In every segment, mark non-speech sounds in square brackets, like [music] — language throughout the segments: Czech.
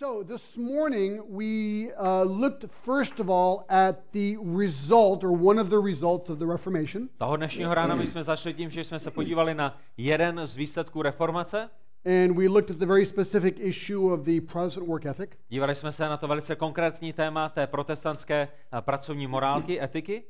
So this morning we uh, looked first of all at the result or one of the results of the Reformation. Toho dnešního rána my jsme začali tím, že jsme se podívali na jeden z výsledků reformace. And we looked at the very specific issue of the Protestant work ethic. Dívali jsme se na to velice konkrétní téma té protestantské pracovní morálky, etiky.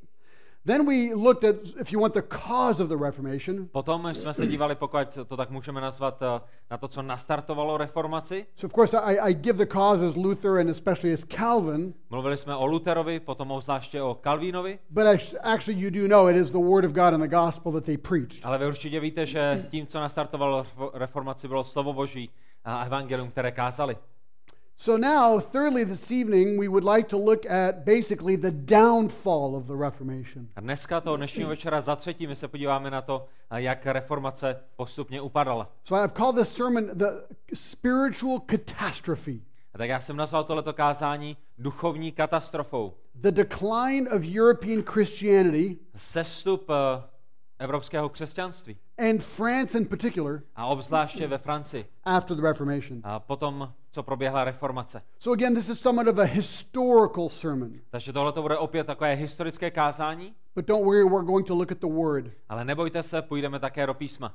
Then we looked at, if you want, the cause of the Reformation. Potom jsme se dívali, pokud to tak můžeme nazvat, eh, na to, co nastartovalo reformaci. So, of course, I, I give the cause as Luther and especially as Calvin, Mluvili jsme o Lutherovi, potom zvláště o Kalvínovi, but act- actually, you do know it is the Word of God and the gospel that they preached. ale vy určitě víte, že tím, co nastartovalo refo- reformaci, bylo slovo Boží a evangelium, které kázali. So, now, thirdly, this evening, we would like to look at basically the downfall of the Reformation. A dneska, toho dnešního večera za třetí, my se podíváme na to, jak reformace postupně upadala. So, I've called this sermon the spiritual catastrophe. A tak já jsem nazval tohleto kázání duchovní katastrofou. The decline of European Christianity Sestup eh, evropského křesťanství. And France in particular A obzvláště ve Francii. after the Reformation. A potom, co proběhla reformace. So, again, this is somewhat of a historical sermon. Takže tohle to bude opět takové historické kázání, But don't worry, we're going to look at the Word. ale nebojte se, půjdeme také do písma.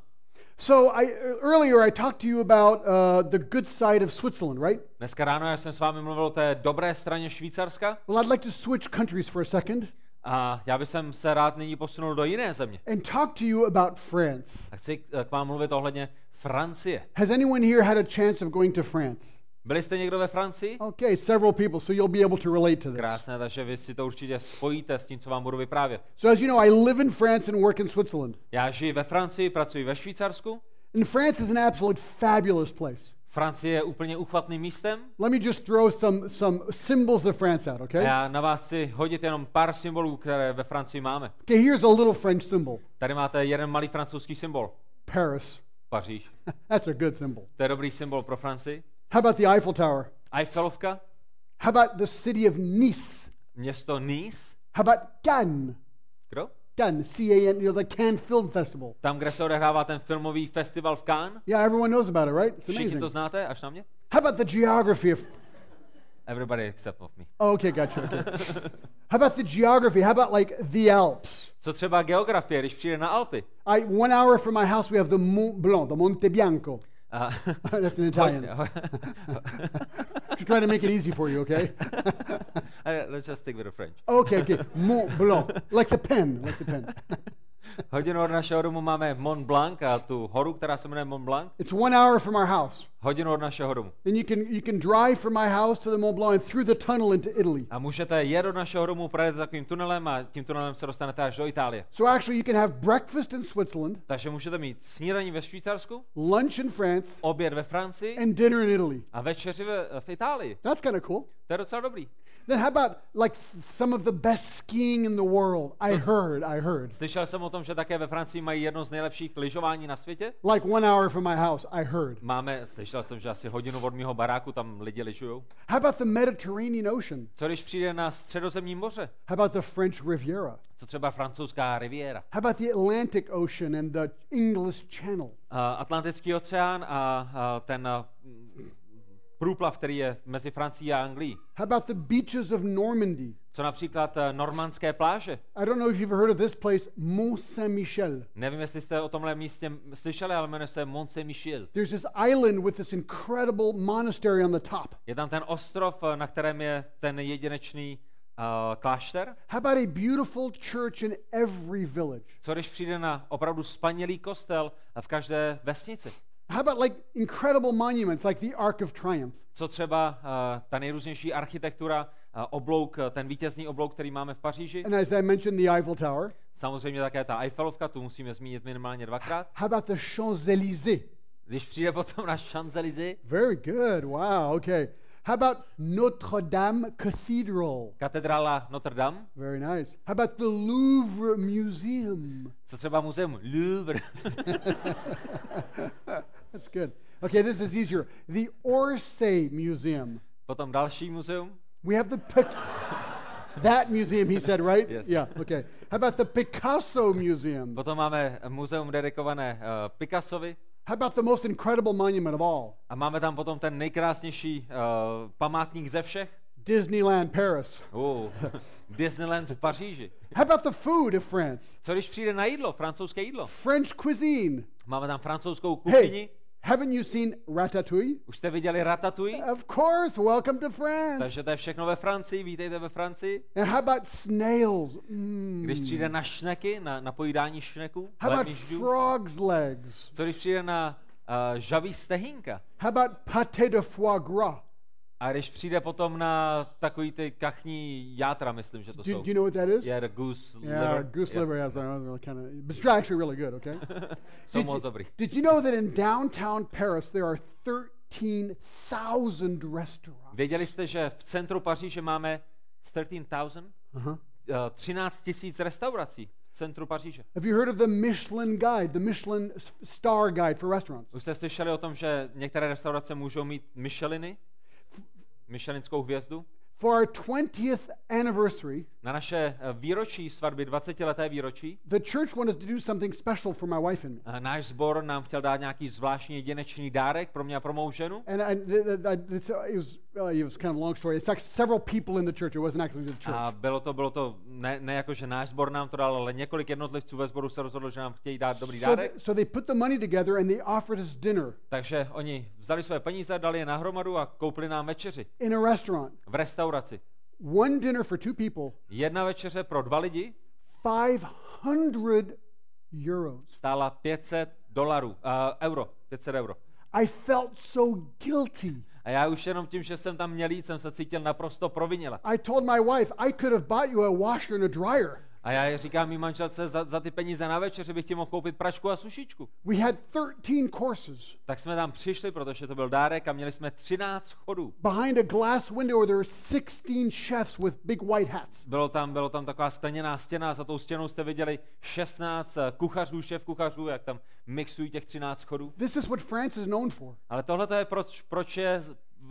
So, I, earlier I talked to you about uh, the good side of Switzerland, right? Dneska ráno já jsem s vámi mluvil o té dobré straně Švýcarska Well, I'd like to switch countries for a second a já bych se rád nyní posunul do jiné země. and talk to you about France. A chci eh, k vám mluvit ohledně Francie. Has anyone here had a chance of going to France? Byli jste někdo ve Francii? Okay, several people, so you'll be able to relate to this. Krásné, takže vy si to určitě spojíte s tím, co vám budu vyprávět. So, as you know, I live in France and work in Switzerland. Já žiji ve Francii, pracuji ve Švýcarsku. And France is an absolute fabulous place. Francie je úplně uchvatným místem. Let me just throw some, some symbols of France out, okay? já na vás chci hodit jenom pár symbolů, které ve Francii máme. Okay, here's a little French symbol Tady máte jeden malý francouzský symbol. Paris. Paříž. [laughs] That's a good symbol. To je dobrý symbol pro Francii. How about the Eiffel Tower? Eiffelovka, How about the city of Nice? město Nice. How about Cannes? Kdo? Cannes, C-A-N, you know, the Cannes Film Festival. Tam, kde se odehrává ten filmový festival v Cannes. Yeah, everyone knows about it, right? It's Všichni amazing. to znáte, až na mě? How about the geography of... Everybody except of me. Oh, okay, gotcha. Okay. How about the geography? How about like the Alps? Co třeba geografie, když přijde na Alpy? I, one hour from my house, we have the Mont Blanc, the Monte Bianco. A, [laughs] That's an [laughs] Italian. [laughs] Trying to make it easy for you, okay? Uh, Let's just stick with the French. okay, okay. Mont Blanc, like the pen, like the pen. Hodinu od našeho domu máme Mont Blanc a tu horu, která se jmenuje Mont Blanc. It's one hour from our house. Hodinu od našeho domu. And you can you can drive from my house to the Mont Blanc and through the tunnel into Italy. A můžete jet do našeho domu, projedete takovým tunelem a tím tunelem se dostanete až do Itálie. So actually, you can have breakfast in Switzerland, Takže můžete mít snídaní ve Švýcarsku, lunch in France, oběd ve Francii and dinner in Italy. a večeři ve, v Itálii. That's kind of cool. To je docela dobrý. Then how about like some of the best skiing in the world? I heard, I heard. Slyšel jsem o tom, že také ve Francii mají jedno z nejlepších lyžování na světě. Like one hour from my house, I heard. Máme, slyšel jsem, že asi hodinu od mého baráku tam lidi lyžujou. How about the Mediterranean Ocean? Co když přijde na středozemní moře? How about the French Riviera? Co třeba francouzská riviera? How about the Atlantic Ocean and the English Channel? Uh, Atlantický oceán a uh, ten uh, průplav, který je mezi Francií a Anglií. How about the beaches of Normandy? Co například uh, normandské pláže? I don't know if you've heard of this place, Mont Saint Michel. Nevím, jestli jste o tomhle místě slyšeli, ale jmenuje se Mont Saint-Michel. There's this island with this incredible monastery on the top. Je tam ten ostrov, uh, na kterém je ten jedinečný uh, klášter. How about a beautiful church in every village? Co když přijde na opravdu spanělý kostel v každé vesnici? How about like incredible monuments like the Arc of Triumph? Co třeba uh, ta nejrůznější architektura, uh, oblouk, uh, ten vítězný oblouk, který máme v Paříži. And as I mentioned, the Eiffel Tower. Samozřejmě také ta Eiffelovka, tu musíme zmínit minimálně dvakrát. How about the Champs-Élysées? Když přijde potom na Champs-Élysées, Very good. Wow. Okay. How about Notre Dame Cathedral? katedrála Notre Dame, Very nice. How about the Louvre Museum? co třeba muzeum Louvre, [laughs] [laughs] That's good. Okay, this is easier. The Orsay Museum. potom další muzeum, We have the [laughs] that museum. He said, right? Yes. Yeah. Okay. How about the Picasso Museum? potom máme muzeum dedikované uh, Picassovi, How about the most incredible monument of all? A máme tam potom ten nejkrásnější uh, památník ze všech. Disneyland Paris. Uh, [laughs] Disneyland v Paříži. How about the food of France? Co když přijde na jídlo, francouzské jídlo? French cuisine. Máme tam francouzskou kuchyni. Hey, haven't you seen Ratatouille? Už jste viděli ratatouille? Of course, welcome to France. Takže to je všechno ve Francii, vítejte ve Francii. And how about snails? Mm. Když přijde na šneky, na, na pojídání šneků, How about žďů. frog's legs? Co když přijde na uh, žavý stehínka? How about pâté de foie gras? A když přijde potom na takový ty kachní játra, myslím, že to Do, jsou. do you know what that is? Yeah, the goose Yeah, liver. goose Yeah. liver has really kind of, but it's actually really good. Okay. [laughs] Jsou did, moc you, dobrý. did you know that in downtown Paris there are 13,000 restaurants? Věděli jste, že v centru Paříže máme 13,000? Uh-huh. Uh, 13 tisíc restaurací v centru Paříže. Have you heard of the Michelin Guide, the Michelin Star Guide for restaurants? Už jste slyšeli o tom, že některé restaurace můžou mít Micheliny? Michelinskou hvězdu? For our 20th anniversary, Na naše eh, výročí svatby, 20-leté výročí, the church wanted to do something special for my wife and me. eh, náš sbor nám chtěl dát nějaký zvláštní jedinečný dárek pro mě a pro mou ženu. And I, I- it's, uh, it, was, uh, it was kind of a long story. It's like several people in the church. It wasn't actually the church. A bylo to, bylo to ne, ne jako, že náš sbor nám to dal, ale několik jednotlivců ve sboru se rozhodlo, že nám chtějí dát dobrý So, dárek. th- so they put the money together and they offered us dinner Takže oni vzali své peníze, dali je nahromadu a koupili nám večeři in a restaurant. v restauraci. One dinner for two people, Jedna večeře pro dva lidi 500 euros. stála 500 dolarů, uh, euro, 500 euro. I felt so guilty. A já už jenom tím, že jsem tam měl jít, jsem se cítil naprosto proviněla. I told my wife, I could have bought you a washer and a dryer. A já říkám mý manželce, za, za ty peníze na večeři bych ti mohl koupit pračku a sušičku. We had 13 courses Tak jsme tam přišli, protože to byl dárek a měli jsme 13 chodů. behind a glass window there were 16 chefs with big white hats. Bylo tam, bylo tam taková skleněná stěna a za tou stěnou jste viděli 16 eh, kuchařů, šéf kuchařů, jak tam mixují těch 13 chodů. This is what France is known for. Ale tohle je proč, proč je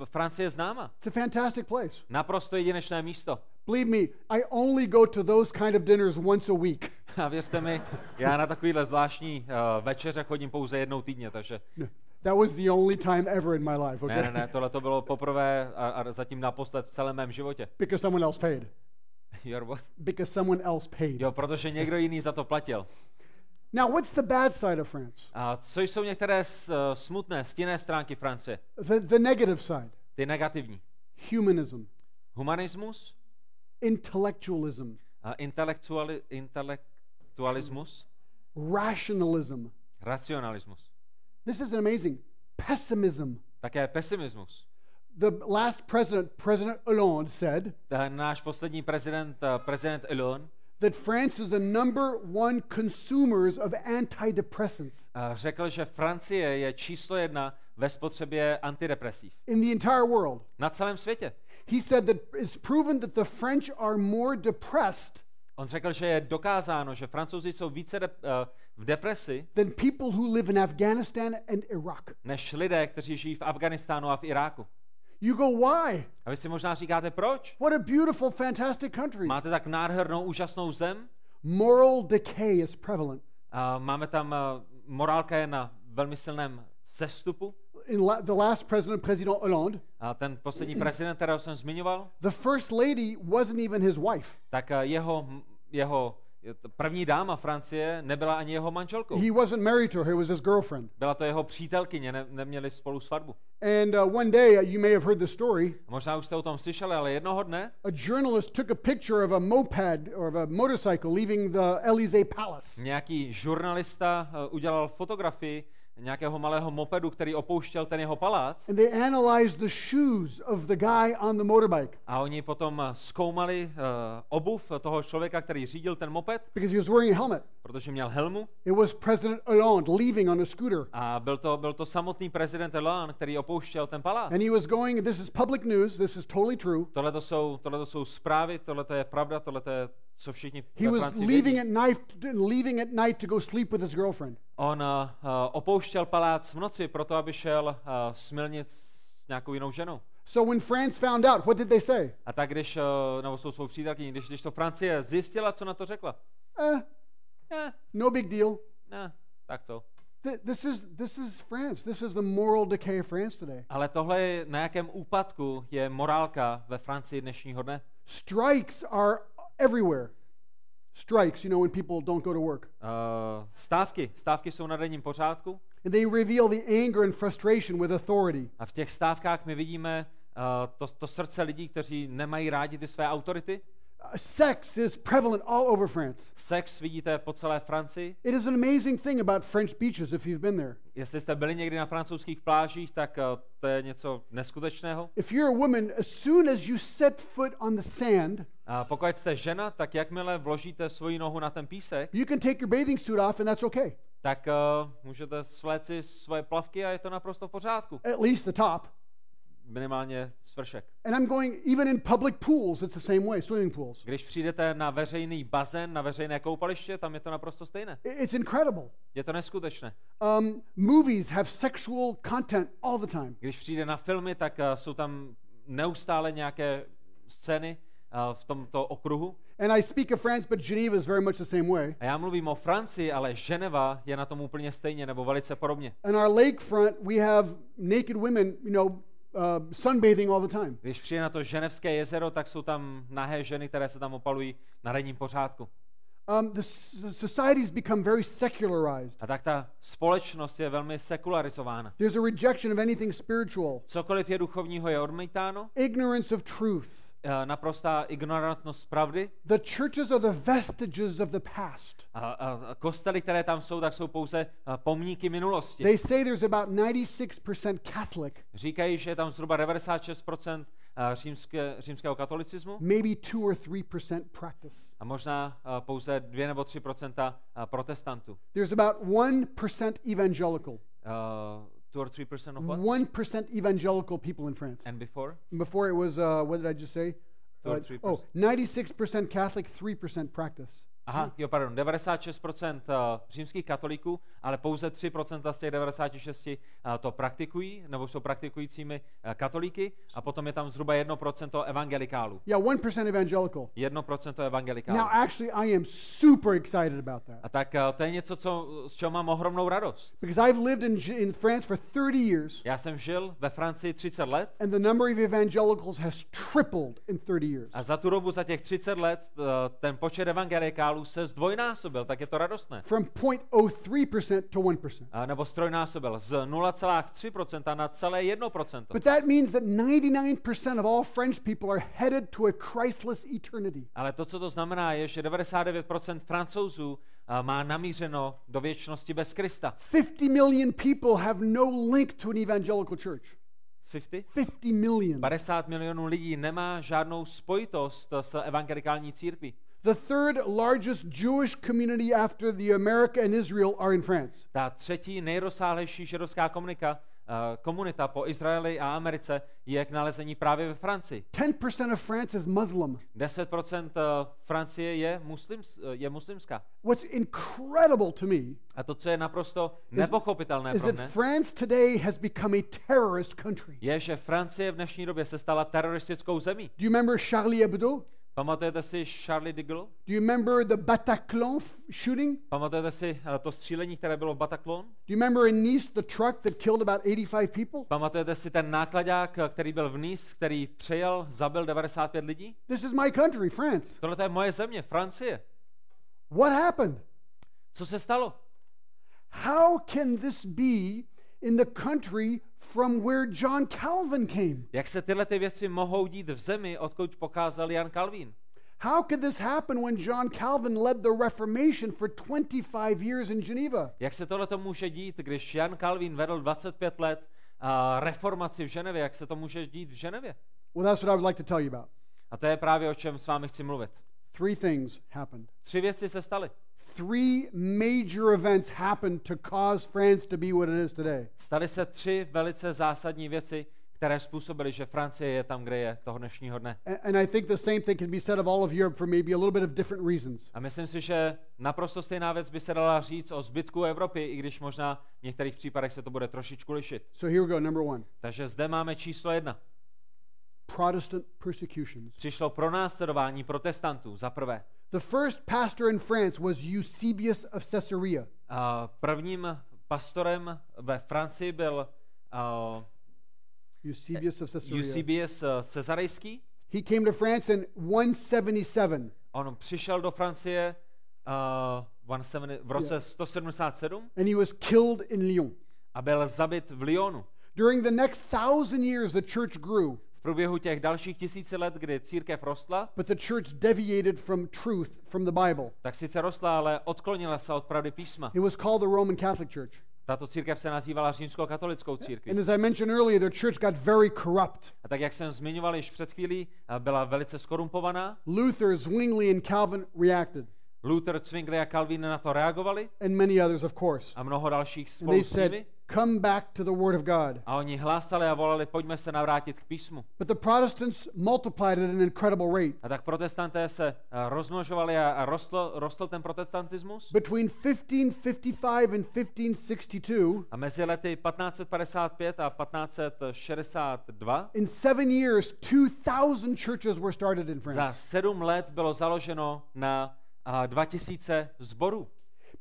Francie známa. It's a fantastic place. Naprosto jedinečné místo. Believe me, I only go to those kind of dinners once a week. [laughs] A věřte mi, já na takovýhle zvláštní uh, večeře chodím pouze jednou týdně, takže No, That was the only time ever in my life, ne, okay? ne, ne, tohle to bylo poprvé a, a zatím naposled v celém mém životě. Because someone else paid. [laughs] You're what? Because someone else paid. Jo, protože někdo jiný za to platil. Now, what's the bad side of France? A co jsou některé s, uh, smutné, stinné stránky Francie? The, the negative side Ty negativní. humanism, Humanismus, intellectualism, a intelektuali, intelektualismus, rationalism. racionalismus. This is amazing. Pessimism. Také pesimismus. The last president, President Hollande, said náš poslední prezident, eh, prezident Elon, that France is the number one consumers of antidepressants eh, řekl, že Francie je číslo jedna ve spotřebě antidepresiv. in the entire world. Na celém světě. He said that it's proven that the French are more depressed On řekl, že je dokázáno, že francouzi jsou více de, eh, v depresi than people who live in Afghanistan and Iraq. než lidé, kteří žijí v Afganistánu a v Iráku. You go, why? A vy si možná říkáte, proč? What a beautiful, fantastic country. Máte tak nádhernou, úžasnou zem? Moral decay is prevalent. A máme tam, eh, morálka je na velmi silném sestupu. In la- the last president, President Hollande, A ten poslední prezident, kterého jsem zmiňoval, the first lady wasn't even his wife. tak eh, jeho, jeho první dáma Francie nebyla ani jeho manželkou. He wasn't married to her, it was his girlfriend. Byla to jeho přítelkyně, ne, neměli spolu svatbu. And uh, one day, uh, you may have heard the story, možná už jste o tom slyšeli, ale jednoho dne a journalist took a picture of a moped or of a motorcycle leaving the Elysee Palace. nějaký žurnalista eh, udělal fotografii nějakého malého mopedu, který opouštěl ten jeho palác And they analyzed the shoes of the guy on the motorbike a oni potom eh, zkoumali uh, obuv toho člověka, který řídil ten moped, because he was wearing a helmet. protože měl helmu It was President Hollande leaving on a scooter. a byl to, byl to samotný prezident Hollande, který opouštěl ten palác. And he was going, this is public news, this is totally true. Tohle to jsou, tohleto jsou zprávy, tohle je pravda, tohle je, co všichni He ve was Francii leaving vědí. at night, leaving at night to go sleep with his girlfriend. On uh, opouštěl palác v noci proto, aby šel uh, smilnit s nějakou jinou ženou. So when France found out, what did they say? A tak když, uh, nebo svou přítelkyní, když, když to Francie zjistila, co na to řekla? Eh, Ne, no big deal. ne, tak co? Th- This is, this is France. This is the moral decay of France today. Ale tohle je, na jakém úpadku je morálka ve Francii dnešního dne. Strikes are everywhere. Strikes, you know, when people don't go to work. Uh, stávky. Stávky jsou na denním pořádku And they reveal the anger and frustration with authority. a v těch stávkách my vidíme uh, to, to srdce lidí, kteří nemají rádi ty své autority. Uh, sex is prevalent all over France. Sex vidíte po celé Francii. It is an amazing thing about French beaches if you've been there. Jestli jste byli někdy na francouzských plážích, tak uh, to je něco neskutečného. If you're a woman, as soon as you set foot on the sand, A pokud jste žena, tak jakmile vložíte svoji nohu na ten písek, you can take your bathing suit off and that's okay. tak uh, můžete svléct si svoje plavky a je to naprosto v pořádku. At least the top. Minimálně svršek. And I'm going, even in public pools, it's the same way, swimming pools. Když přijdete na veřejný bazén, na veřejné koupaliště, tam je to naprosto stejné. It's incredible. Je to neskutečné. Um, movies have sexual content all the time. Když přijde na filmy, tak uh, jsou tam neustále nějaké scény uh, v tomto okruhu. And I speak of France, but Geneva is very much the same way. A já mluvím o Francii, ale Ženeva je na tom úplně stejně nebo velice podobně. On our lakefront, we have naked women, you know, uh, sunbathing all the time. Když přijde na to ženevské jezero, tak jsou tam nahé ženy, které se tam opalují na denním pořádku. Um, the, society's become very secularized. A tak ta společnost je velmi sekularizována. There's a rejection of anything spiritual, Cokoliv je duchovního, je odmítáno. ignorance of truth. Eh, Naprostá ignorantnost pravdy. The churches are the vestiges of the past. A, a a kostely, které tam jsou, tak jsou pouze eh, pomníky minulosti. They say there's about 96% Catholic, Říkají, že je tam zhruba 96% eh, římské, římského katolicismu maybe 2 or 3% practice. a možná pouze 2 nebo 3% eh, protestantů. There's about 1% evangelical. Uh, 2 or 3% of what? 1% evangelical people in France. And before? Before it was, uh, what did I just say? Two or Uh, 3%. oh, 96% Catholic, 3% practice. Aha, jo, pardon, 96% eh, římských katolíků, ale pouze 3% z těch 96 eh, to praktikují, nebo jsou praktikujícími eh, katolíky, a potom je tam zhruba 1% evangelikálů. Yeah, 1% evangelical. 1% evangelikálů. Now, actually, I am super excited about that A tak to je něco, co, z čeho mám ohromnou radost. because I've lived in, in France for 30 years, Já jsem žil ve Francii 30 let and the number of evangelicals has tripled in 30 years. a za tu dobu, za těch 30 let, ten počet evangelikálů se zdvojnásobil, tak je to radostné. From 0.03% to 1%. A nebo strojnásobil z 0,3% na celé 1%. But that means that 99% of all French people are headed to a Christless eternity. Ale to, co to znamená, je, že 99% francouzů má namířeno do věčnosti bez Krista. 50 million people have no link to an evangelical church. 50? 50 million. 50 milionů lidí nemá žádnou spojitost s evangelikální církví. The third largest Jewish community after the America and Israel are in France. Ta třetí nejrozsáhlejší židovská komunika, uh, komunita po Izraeli a Americe je k nalezení právě ve Francii. 10% of France is Muslim. 10% Francie je, muslims, eh, je muslimská. What's incredible to me A to, co je naprosto nepochopitelné is pro mě, France today has become a terrorist country. je, že Francie v dnešní době se stala teroristickou zemí. Do you remember Charlie Hebdo? Pamatujete si Charlie de Gaulle? Do you remember the Bataclan shooting? Pamatujete si eh, to střílení, které bylo v Bataclan? Do you remember in Nice the truck that killed about 85 people? Pamatujete si ten nákladák, eh, který byl v Nice, který přejel, zabil 95 lidí? This is my country, France. Tohle je moje země, Francie. What happened? Co se stalo? How can this be in the country from where John Calvin came? Jak se tyhle ty věci mohou dít v zemi, odkud pocházel Jan Kalvín? How could this happen when John Calvin led the Reformation for 25 years in Geneva? Jak se tohle může dít, když Jan Kalvín vedl 25 let reformaci v Ženevě? Jak se to může dít v Ženevě? Well, that's what I would like to tell you about. A to je právě o čem s vámi chci mluvit. Three things happened. Tři věci se staly. Three major events happened to cause France to be what it is today. Staly se tři velice zásadní věci, které způsobily, že Francie je tam, kde je toho dnešního dne. And I think the same thing can be said of all of Europe for maybe a little bit of different reasons. A myslím si, že naprosto stejná věc by se dala říct o zbytku Evropy, i když možná v některých případech se to bude trošičku lišit. So here we go, number one Takže zde máme číslo jedna. Protestant persecutions. Přišlo pronásledování protestantů, za prvé. The first pastor in France was Eusebius of Caesarea. A prvním pastorem ve Francii byl uh, Eusebius of Caesarea. Eusebius uh, Cezarejský. He came to France in 177. On přišel do Francie uh, 170 v roce 177 and he was killed in Lyon. a byl zabit v Lyonu. During the next thousand years, the church grew, průběhu těch dalších tisíci let, kdy církev rostla, but the church deviated from truth from the Bible. tak sice rostla, ale odklonila se od pravdy písma. It was called the Roman Catholic Church. Tato církev se nazývala římskokatolickou církví. And as I mentioned earlier, the church got very corrupt. A tak, jak jsem zmiňoval již před chvílí, a byla velice skorumpovaná. Luther, Zwingli, and Calvin reacted, Luther, Zwingli a Calvin na to reagovali and many others, of course. a mnoho dalších And spolu they s said. Come back to the Word of God. A oni hlásali a volali, pojďme se navrátit k písmu. But the Protestants multiplied at an incredible rate. A tak protestanté se eh, rozmnožovali a, rostl, rostl ten protestantismus. Between 1555 and 1562, A mezi lety 1555 a 1562 in seven years, 2,000 churches were started in za France. sedm let bylo založeno na a, 2000 zborů.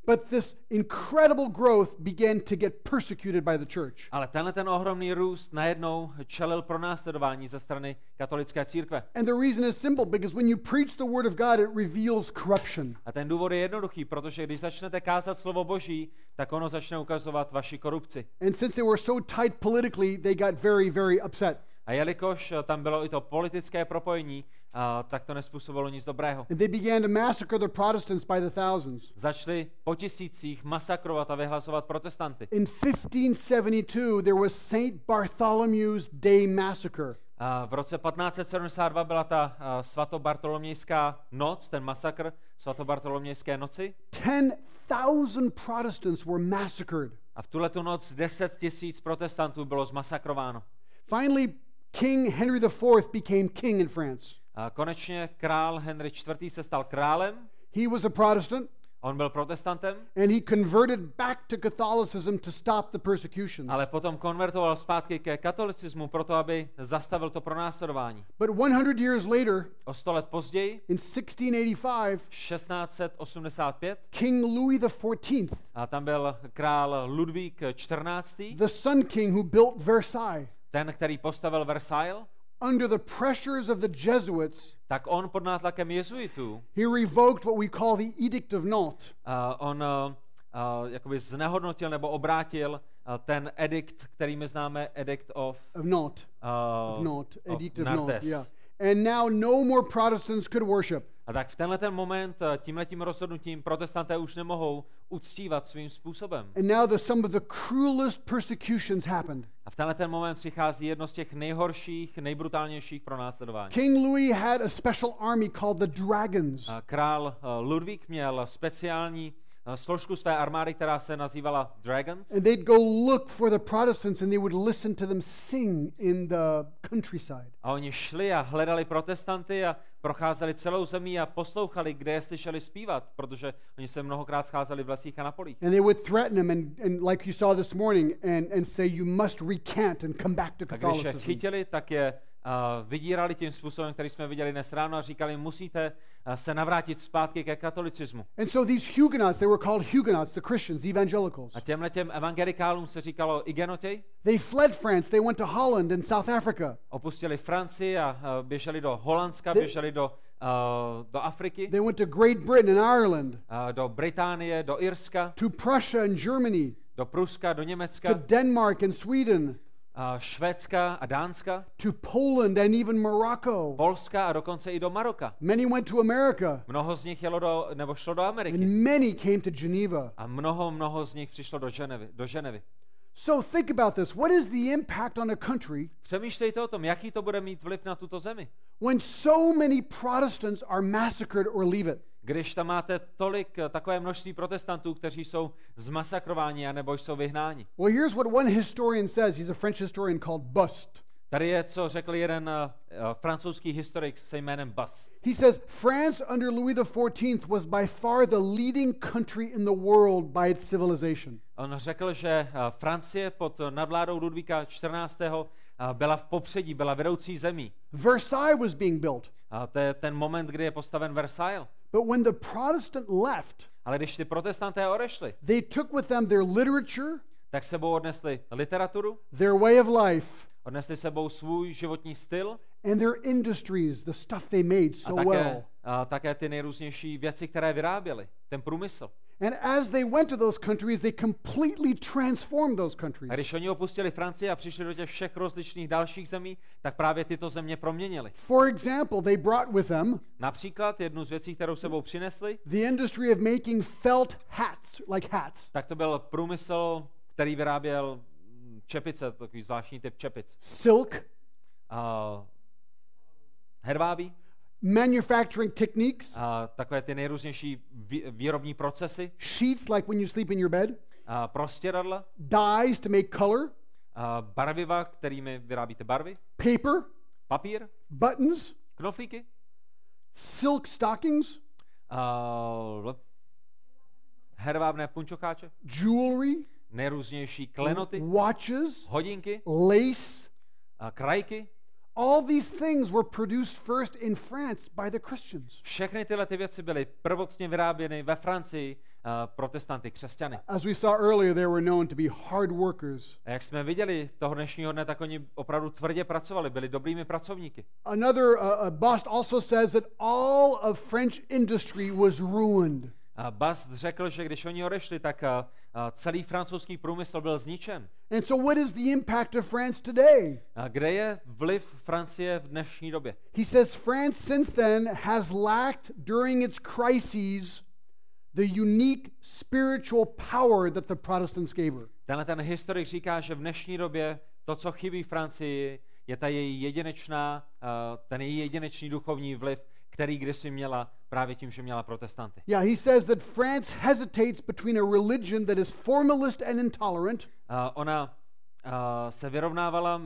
But this incredible growth began to get persecuted by the church. Ale tenhle ten ohromný růst najednou čelil pro následování ze strany katolické církve. And the reason is simple because when you preach the Word of God, it reveals corruption. A ten důvod je jednoduchý, protože když začnete kázat slovo Boží, tak ono začne ukazovat vaši korupci. And since they were so tight politically, they got very, very upset. A jelikož tam bylo i to politické propojení, a, tak to nespůsobilo nic dobrého. And they began to massacre the Protestants by the thousands. Začali po tisících masakrovat a vyhlasovat protestanty. In 1572, there was St. Bartholomew's Day Massacre. A v roce 1572 byla ta a, svatobartolomějská noc, ten masakr svatobartolomějské noci. 10,000 Protestants were massacred. A v tuhle tu noc 10 tisíc protestantů bylo zmasakrováno. Finally, King Henry IV became king in France. A konečně král Henry IV. se stal králem, He was a Protestant, on byl protestantem, and he converted back to Catholicism to stop the persecutions. ale potom konvertoval zpátky ke katolicismu proto, aby zastavil to pronásledování. But 100 years later, O sto let později, in 1685, 1685, King Louis XIV, a tam byl král Ludvík XIV, the Sun King who built Versailles, ten, který postavil Versailles, under the pressures of the Jesuits, tak on pod nátlakem jezuitů, he revoked what we call the Edict of Nantes. a on uh, uh, jakoby znehodnotil nebo obrátil uh, ten edikt, který my známe, edict of, Of Nantes. uh, Of Nantes. Edict of Nantes. Nantes. Yeah. And now no more Protestants could worship. A tak v tenhle ten moment, uh, tímhletím rozhodnutím, protestanté už nemohou uctívat svým způsobem. And now the, some of the cruelest persecutions happened. A v tenhle ten moment přichází jedno z těch nejhorších, nejbrutálnějších pronásledování. King Louis had a special army called the Dragons. A Král uh, Ludvík měl speciální složku své armády, která se nazývala Dragons. And they'd go look for the Protestants and they would listen to them sing in the countryside. A oni šli a hledali protestanty a procházeli celou zemí a poslouchali, kde je slyšeli zpívat, protože oni se mnohokrát scházeli v lesích a na polích. And they would threaten them, and, and like you saw this morning, and, and say, You must recant and come back to A když je Catholicism. chytili, tak je vydírali tím způsobem, který jsme viděli dnes ráno a říkali, musíte uh, se navrátit zpátky ke katolicismu. And so these Huguenots, they were called Huguenots, the Christians, evangelicals. A těmhle těm evangelikálům se říkalo igenotěj, They fled France, they went to Holland and South Africa. opustili Francii a uh, běželi do Holandska, They- běželi do, uh, do Afriky, They went to Great Britain and Ireland, uh, do Británie, do Irska, to Prussia and Germany, do Pruska, do to Německa, Denmark and Sweden, uh, Švédska a Dánska, to Poland and even Morocco. Polska a dokonce i do Maroka. Many went to America, Mnoho z nich jelo do, nebo šlo do Ameriky. and many came to Geneva. A mnoho, mnoho z nich přišlo do Ženevy. Do Ženevy. So think about this. What is the impact on a country Přemýšlejte o tom, jaký to bude mít vliv na tuto zemi. when so many Protestants are massacred or leave it? Když tam máte tolik, eh, takové množství protestantů, kteří jsou zmasakrováni a nebo jsou vyhnáni. Well, here's what one historian says. He's a French historian called Bust. Tady je, co řekl jeden uh, francouzský historik se jménem Bas. He says France under Louis XIV was by far the leading country in the world by its civilization. On řekl, že uh, Francie pod nadvládou Ludvíka XIV. Uh, byla v popředí, byla vedoucí zemí. Versailles was being built, A to je ten moment, kdy je postaven Versailles. But when the Protestant left, Ale když ty protestanté odešli, they took with them their literature, tak sebou odnesli literaturu, their way of life, odnesli sebou svůj životní styl and their industries, the stuff they made a so také, well. a také ty nejrůznější věci, které vyráběli, ten průmysl. And as they went to those countries, they completely transformed those A countries. když oni opustili Francii a přišli do těch všech rozličných dalších zemí, tak právě tyto země proměnili. For example, they brought with them Například jednu z věcí, kterou sebou přinesli, the industry of making felt hats, like hats, tak to byl průmysl, který vyráběl čepice, takový zvláštní typ čepic. silk, Uh, hedvábí, manufacturing techniques, a takové ty nejrůznější vý, výrobní procesy, sheets like when you sleep in your bed, a prostěradla, dyes to make color, a barviva, kterými vyrábíte barvy, paper, papír, buttons, knoflíky, silk stockings, uh, hedvábné punčokáče, jewelry, nejrůznější klenoty, watches, hodinky, lace. a krajky. All these things were produced first in France by the Christians. Všechny tyhle ty věci byly prvotně vyráběny ve Francii uh, protestanty, křesťany. As we saw earlier, they were known to be hard workers. A jak jsme viděli toho dnešního dne, tak oni opravdu tvrdě pracovali, byli dobrými pracovníky. Another uh, bust also says that all of French industry was ruined. Bast řekl, že když oni odešli, tak uh, uh, celý francouzský průmysl byl zničen. And so, what is the impact of France today? A kde je vliv Francie v dnešní době? He says France since then has lacked during its crises the unique spiritual power that the Protestants gave her. Tenhle ten historik říká, že v dnešní době to, co chybí Francii, je ta její jedinečná, uh, ten její jedinečný duchovní vliv, který kdysi měla právě tím, že měla protestanty. Yeah, he says that France hesitates between a religion that is formalist and intolerant Uh, ona uh, se vyrovnávala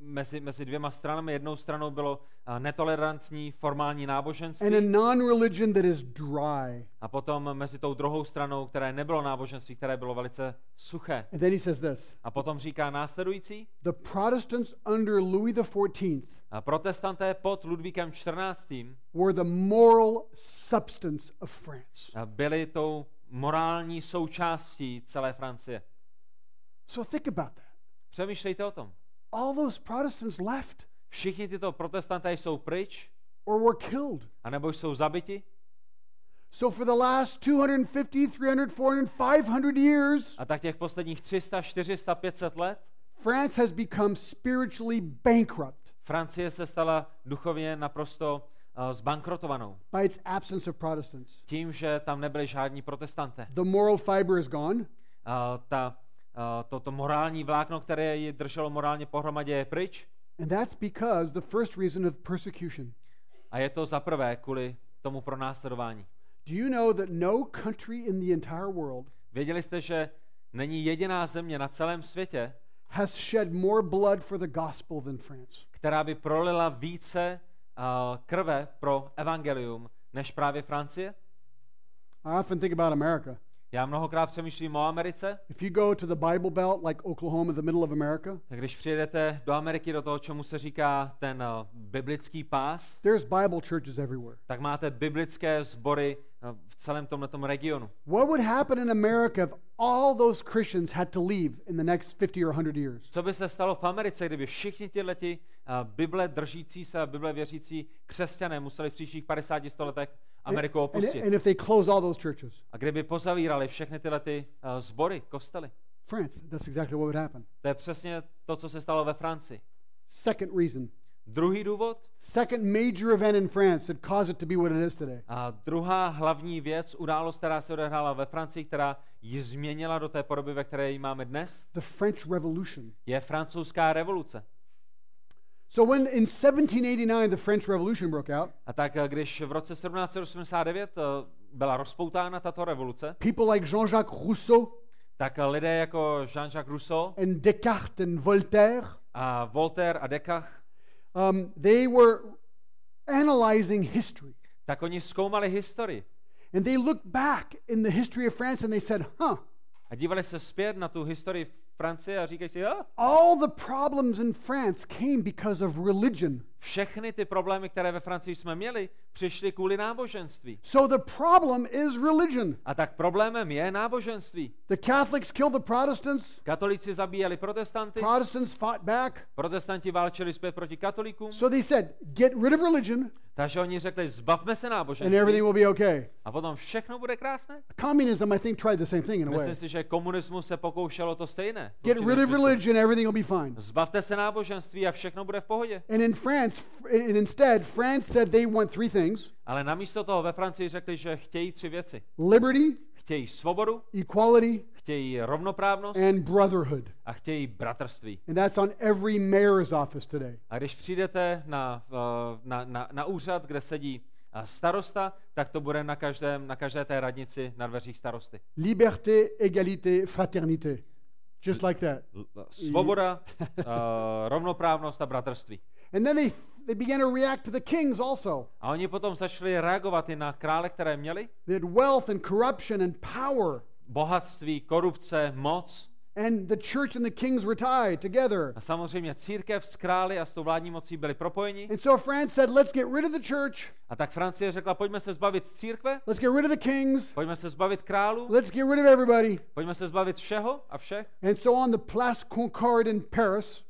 mezi, mezi dvěma stranami. Jednou stranou bylo netolerantní formální náboženství and a non religion that is dry. a potom mezi tou druhou stranou, které nebylo náboženství, které bylo velice suché. And then he says this A potom říká následující, the Protestants under Louis XIV a protestanté pod Ludvíkem XIV. were the moral substance of France. a byli tou morální součástí celé Francie. So think about that. Přemýšlejte o tom. All those Protestants left Všichni tyto protestanté jsou pryč, or were killed. anebo jsou zabiti. So for the last 250, 300, 400, 500 years, A tak těch posledních 300, 400, 500 let France has become spiritually bankrupt Francie se stala duchovně naprosto uh, zbankrotovanou. by its absence of Protestants. Tím, že tam nebyli žádní protestanté. The moral fiber is gone. Uh, ta, uh, to, to morální vlákno, které ji drželo morálně pohromadě, je pryč. And that's because the first reason of persecution. A je to za prvé kvůli tomu pronásledování. Do you know that no country in the entire world Věděli jste, že není jediná země na celém světě, has shed more blood for the gospel than France? která by prolila více uh, krve pro evangelium než právě Francie? I often think about America. Já mnohokrát přemýšlím o Americe. If you go to the Bible Belt, like Oklahoma, the middle of America, Tak když přijedete do Ameriky, do toho, čemu se říká ten uh, biblický pás, there's Bible churches everywhere. tak máte biblické sbory uh, v celém tomto regionu. What would happen in America if all those Christians had to leave in the next 50 or 100 years? Co by se stalo v Americe, kdyby všichni tihleti uh, Bible držící se a Bible věřící křesťané museli v příštích 50 letech Ameriku opustit? and if they closed all those churches? A kdyby pozavírali všechny tyhle ty, uh, sbory, kostely? France, that's exactly what would happen. To je přesně to, co se stalo ve Francii. Second reason. Druhý důvod Second major event in France that caused it to be what it is today. a druhá hlavní věc, událost, která se odehrála ve Francii, která ji změnila do té podoby, ve které ji máme dnes, The French Revolution. je francouzská revoluce. So when in 1789 the French Revolution broke out, A tak eh, když v roce 1789 eh, byla rozpoutána tato revoluce, people like Jean-Jacques Rousseau tak eh, lidé jako Jean-Jacques Rousseau and Descartes and Voltaire, a Voltaire a Descartes, um, they were analyzing history. tak oni zkoumali historii And they looked back in the history of France and they said, huh, a dívali se zpět na tu historii A říkají si, all the problems in France came because of religion Všechny ty problémy, které ve Francii jsme měli, přišly kvůli náboženství. So the problem is religion. A tak problémem je náboženství. The Catholics killed the Protestants. Katolíci zabíjeli protestanty, Protestants fought back. protestanti válčili zpět proti katolíkům, So they said, get rid of religion takže oni řekli, zbavme se and náboženství everything will be okay. a potom všechno bude krásné. Communism, I think, tried the same thing in a way. Myslím si, že komunismus se pokoušelo to stejné. Get rid of religion, everything will be fine. Zbavte se náboženství a všechno bude v pohodě. And in France, and instead, France said they want three things Ale namísto toho ve Francii řekli, že chtějí tři věci. liberty, Chtějí svobodu, equality, chtějí rovnoprávnost and brotherhood. a chtějí bratrství. And that's on every mayor's office today. A když přijdete na, na, na, na úřad, kde sedí starosta, tak to bude na, každém, na každé té radnici na dveřích starosty. Liberté, égalité, fraternité. Just like that. Svoboda, [laughs] eh, rovnoprávnost a bratrství. And then they, they began to react to the kings also. A oni potom začali reagovat i na krále, které měli. They had wealth and corruption and power. Bohatství, korupce, moc. And the church and the kings were tied together. A samozřejmě církev s králi a s tou vládní mocí byli propojeni. And so France said, let's get rid of the church, A tak Francie řekla, pojďme se zbavit církve, let's get rid of the kings, pojďme se zbavit králů, let's get rid of everybody. pojďme se zbavit všeho a všech. And so on the Place Concorde in Paris,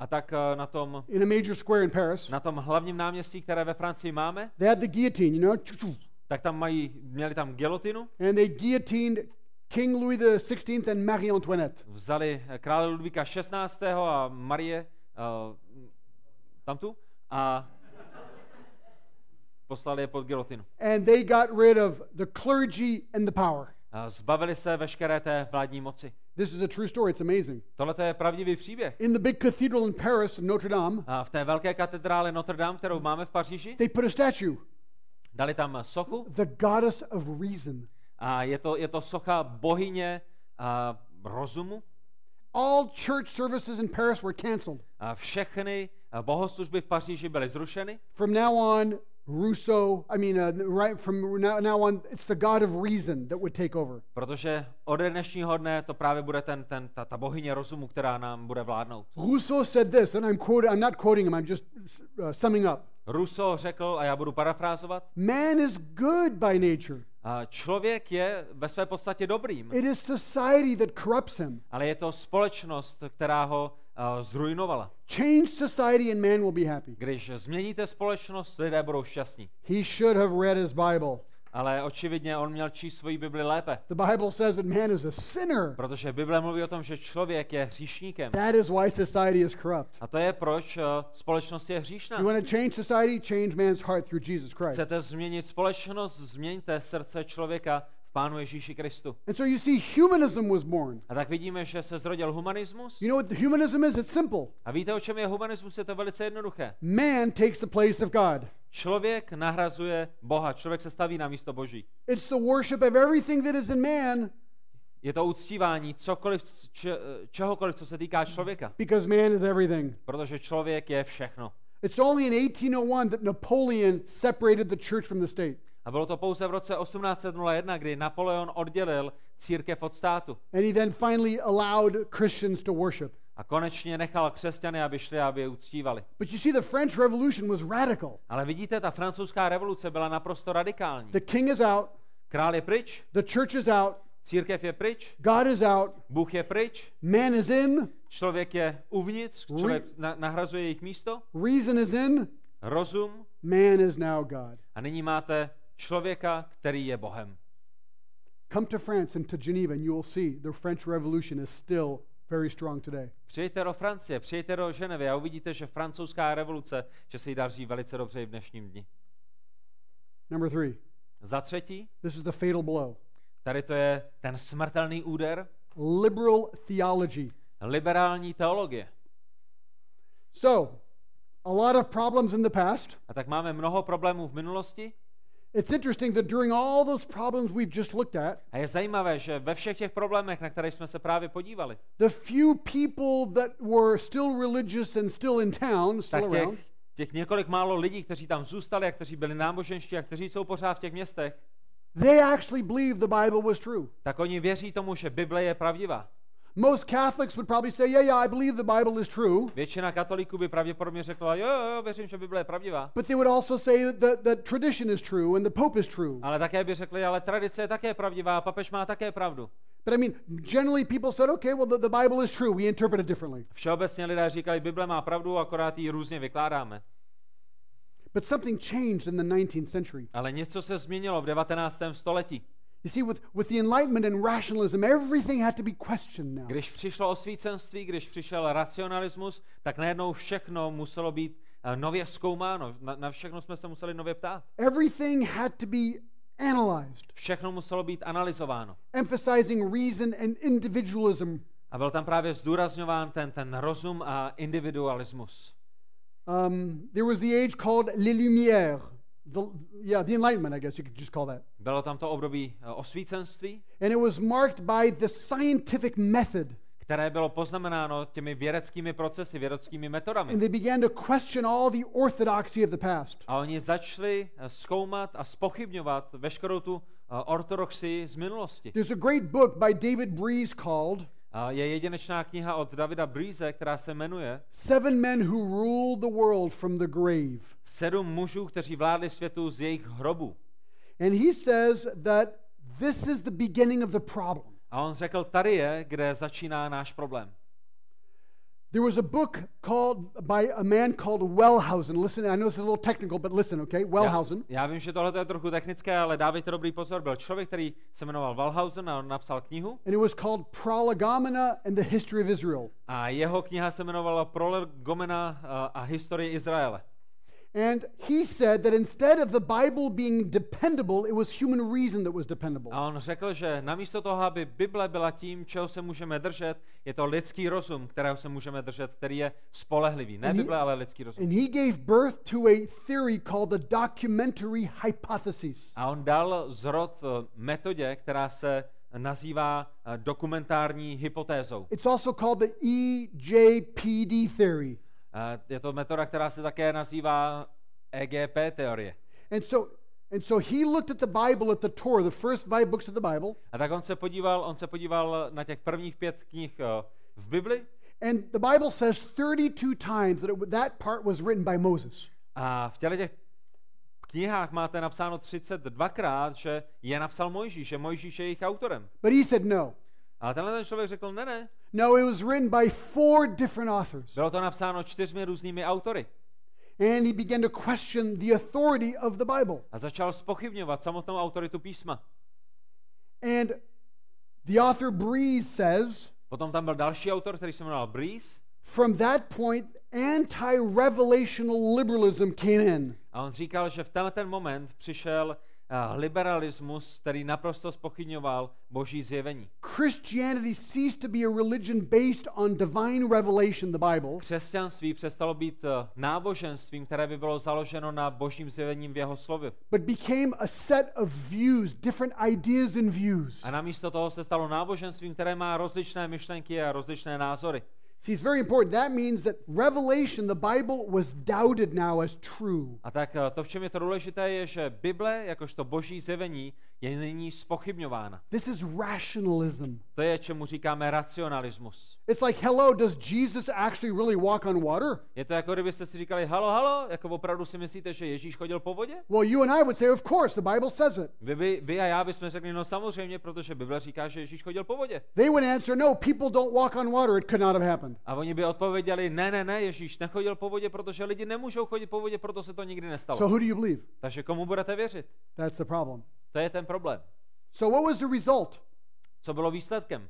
A tak eh, na tom, in a major square in Paris, na tom hlavním náměstí, které ve Francii máme, they had the guillotine, you know, tak tam mají, měli tam gelotinu, and they guillotined King Louis XVI and Marie Antoinette. vzali eh, krále Ludvíka 16. a Marie uh, tamtu a poslali je pod gelotinu. And they got rid of the clergy and the power. A zbavili se veškeré té vládní moci. This is a true story. It's amazing. Tohle je pravdivý příběh. In the big cathedral in Paris, Notre Dame, A v té velké katedrále Notre Dame, kterou máme v Paříži, they put a statue, dali tam sochu the goddess of reason. a je to, je to socha bohyně a, rozumu. All church services in Paris were canceled. A všechny bohoslužby v Paříži byly zrušeny. From now on, Rousseau, I mean, uh, right from now, now on, it's the God of reason that would take over. Protože ode dnešního dne to právě bude ten, ten, ta, ta bohyně rozumu, která nám bude vládnout. Rousseau said this, and I'm quoting, I'm not quoting him, I'm just uh, summing up. Rousseau řekl, a já budu parafrázovat, Man is good by nature. a člověk je ve své podstatě dobrým, It is society that corrupts him. ale je to společnost, která ho zrujnovala. Change society and man will be happy. Když změníte společnost, lidé budou šťastní. He should have read his Bible. Ale očividně on měl číst svoji Bibli lépe, The Bible says that man is a sinner. protože Bible mluví o tom, že člověk je hříšníkem. That is why society is corrupt. A to je proč uh, společnost je You hříšná. want to change society? Change man's heart through Jesus Christ. Chcete změnit společnost, změňte srdce člověka v Pánu Ježíši Kristu. And so you see, humanism was born. A tak vidíme, že se zrodil humanismus. You know what humanism is? It's simple. A víte, o čem je humanismus? Je to velice jednoduché. Man takes the place of God. Člověk nahrazuje Boha, člověk se staví na místo Boží. It's the worship of everything that is in man Je to uctívání cokoliv, če, čehokoliv, co se týká člověka, because man is everything. protože člověk je všechno. It's only in 1801 that Napoleon separated the church from the state. A bylo to pouze v roce 1801, kdy Napoleon oddělil církev od státu. And he then finally allowed Christians to worship. A konečně nechal křesťany, aby šli, aby je uctívali. But you see, the French Revolution was radical. Ale vidíte, ta francouzská revoluce byla naprosto radikální. The king is out, Král je pryč, the church is out, církev je pryč, God is out, Bůh je pryč, man is in, člověk je uvnitř, člověk na, nahrazuje jejich místo, reason is in, rozum man is now God. a nyní máte člověka, který je Bohem. Come to France and to Geneva, and you will see the French Revolution is still very strong today. Přijďte do Francie, přijďte do Ženevy a uvidíte, že francouzská revoluce, že se jí daří velice dobře i v dnešním dni. Number three, Za třetí, this is the fatal blow tady to je ten smrtelný úder, liberal theology. liberální teologie. So, a lot of problems in the past. A tak máme mnoho problémů v minulosti It's interesting that during all those problems we've just looked at, a je zajímavé, že ve všech těch problémech, na které jsme se právě podívali, the few people that were still religious and still in town, still tak těch, around, těch několik málo lidí, kteří tam zůstali a kteří byli náboženští a kteří jsou pořád v těch městech, they actually believed the Bible was true. tak oni věří tomu, že Bible je pravdivá. Most Catholics would probably say, yeah, yeah, I believe the Bible is true. Většina katolíků by pravděpodobně řekla, jo, jo, věřím, že Bible je pravdivá. But they would also say that, that tradition is true and the Pope is true. Ale také by řekli, ale tradice je také pravdivá, papež má také pravdu. But I mean, generally people said, okay, well, the, the Bible is true. We interpret it differently. Všeobecně lidé říkali, Bible má pravdu, akorát ji různě vykládáme. But something changed in the 19th century. Ale něco se změnilo v 19. století. You see, with, with the Enlightenment and rationalism, everything had to be questioned now. Když přišlo osvícenství, když přišel racionalismus, tak najednou všechno muselo být eh, nově zkoumáno. Na, na všechno jsme se museli nově ptát. Everything had to be analyzed, Všechno muselo být analyzováno. emphasizing reason and individualism. A byl tam právě zdůrazňován ten, ten rozum a individualismus. Um, there was the age called Les Lumières. The, yeah, the Enlightenment, I guess you could just call that. Bylo tam to období eh, osvícenství, And it was marked by the scientific method. které bylo poznamenáno těmi vědeckými procesy, vědeckými metodami. And they began to question all the orthodoxy of the past. A oni začali eh, zkoumat a spochybňovat veškerou tu eh, ortodoxii z minulosti. There's a great book by David Breeze called je jedinečná kniha od Davida Breeze, která se jmenuje Seven Men Who Ruled the World from the Grave. Sedm mužů, kteří vládli světu z jejich hrobu. And he says that this is the beginning of the problem. A on řekl, tady je, kde začíná náš problém. There was a book called by a man called Wellhausen. Listen, I know this is a little technical, but listen, okay? Wellhausen. Já, já vím, že tohle je trochu technické, ale dávejte dobrý pozor. Byl člověk, který se jmenoval Wellhausen a on napsal knihu. And it was called Prolegomena and the History of Israel. A jeho kniha se jmenovala Prolegomena a, a historie Izraele. And he said that instead of the Bible being dependable, it was human reason that was dependable. A on řekl, že namísto toho, aby Bible byla tím, čeho se můžeme držet, je to lidský rozum, kterého se můžeme držet, který je spolehlivý. Ne And he- Bible, ale lidský rozum. And he gave birth to a theory called the documentary hypothesis. A on dal zrod eh, metodě, která se nazývá eh, dokumentární hypotézou. It's also called the EJPD theory. Je to metoda, která se také nazývá EGP teorie. And so and so he looked at the Bible at the Torah, the first five books of the Bible, A tak on se podíval, on se podíval na těch prvních pět knih eh, v Bibli and the Bible says 32 times that it, that part was written by Moses. a v těle těch knihách máte napsáno 32krát, že je napsal Mojžíš, že Mojžíš je jejich autorem. But he said no. Ale tenhle ten člověk řekl, ne, ne, No, it was written by four different authors. bylo to napsáno čtyřmi různými autory. And he began to question the authority of the Bible. A začal spochybňovat samotnou autoritu písma. And the author Breeze says, Potom tam byl další autor, který se jmenoval Breeze from that point, anti revelational liberalism came in. a on říkal, že v tenhle ten moment přišel liberalismus, který naprosto spochybňoval boží zjevení. Christianity ceased to be a religion based on divine revelation, the Bible, Křesťanství přestalo být uh, náboženstvím, které by bylo založeno na božím zjevením v jeho slově. but became a set of views, different ideas and views. A namísto toho se stalo náboženstvím, které má rozličné myšlenky a rozličné názory. See, it's very important. That means that revelation, the Bible, was doubted now as true. A tak uh, to, v čem je to důležité, je, že Bible, jakožto boží zjevení, je nyní spochybňována. This is rationalism. To je, čemu říkáme racionalismus. It's like, hello, does Jesus actually really walk on water? Je to jako kdybyste si říkali, halo, halo, jako opravdu si myslíte, že Ježíš chodil po vodě? Well, you and I would say, of course, the Bible says it. Vy, by, vy a já bychom řekli, no samozřejmě, protože Bible říká, že Ježíš chodil po vodě. They would answer, no, people don't walk on water. It could not have happened. A oni by odpověděli, ne, ne, ne, Ježíš nechodil po vodě, protože lidi nemůžou chodit po vodě, proto se to nikdy nestalo. So who do you believe? Takže komu budete věřit? That's the problem. To je ten problém. So what was the result? Co bylo výsledkem?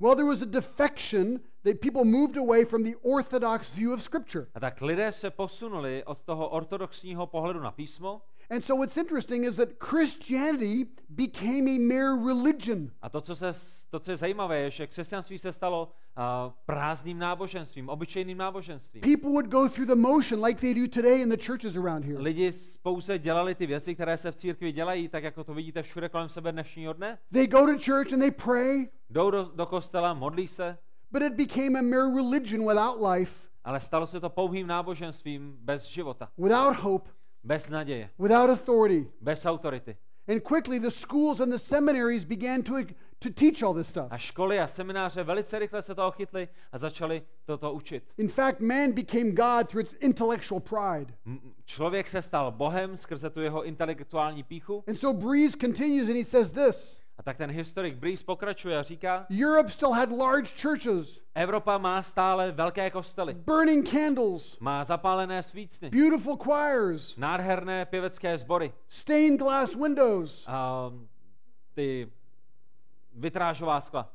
Well, there was a defection that people moved away from the orthodox view of Scripture. A tak lidé se posunuli od toho ortodoxního pohledu na písmo And so what's interesting is that Christianity became a mere religion. a to, co, se, to, co je zajímavé, je, že křesťanství se stalo uh, prázdným náboženstvím, obyčejným náboženstvím. People would go through the motion like they do today in the churches around here. Lidi pouze dělali ty věci, které se v církvi dělají, tak jako to vidíte všude kolem sebe dnešního dne. They go to church and they pray, Jdou do, do kostela, modlí se, but it became a mere religion without life, ale stalo se to pouhým náboženstvím bez života, without hope, bez naděje, without authority. bez autority. And quickly, the schools and the seminaries began to, to teach all this stuff. A školy a semináře velice rychle se toho chytly a začali toto učit. In fact, man became God through its intellectual pride. Člověk se stal Bohem skrze tu jeho intelektuální píchu. And so Breeze continues and he says this A tak ten historik Breeze pokračuje a říká, Europe still had large churches, Evropa má stále velké kostely, burning candles, má zapálené svícny, beautiful choirs, nádherné pěvecké sbory, stained glass windows. a ty vitrážová skla.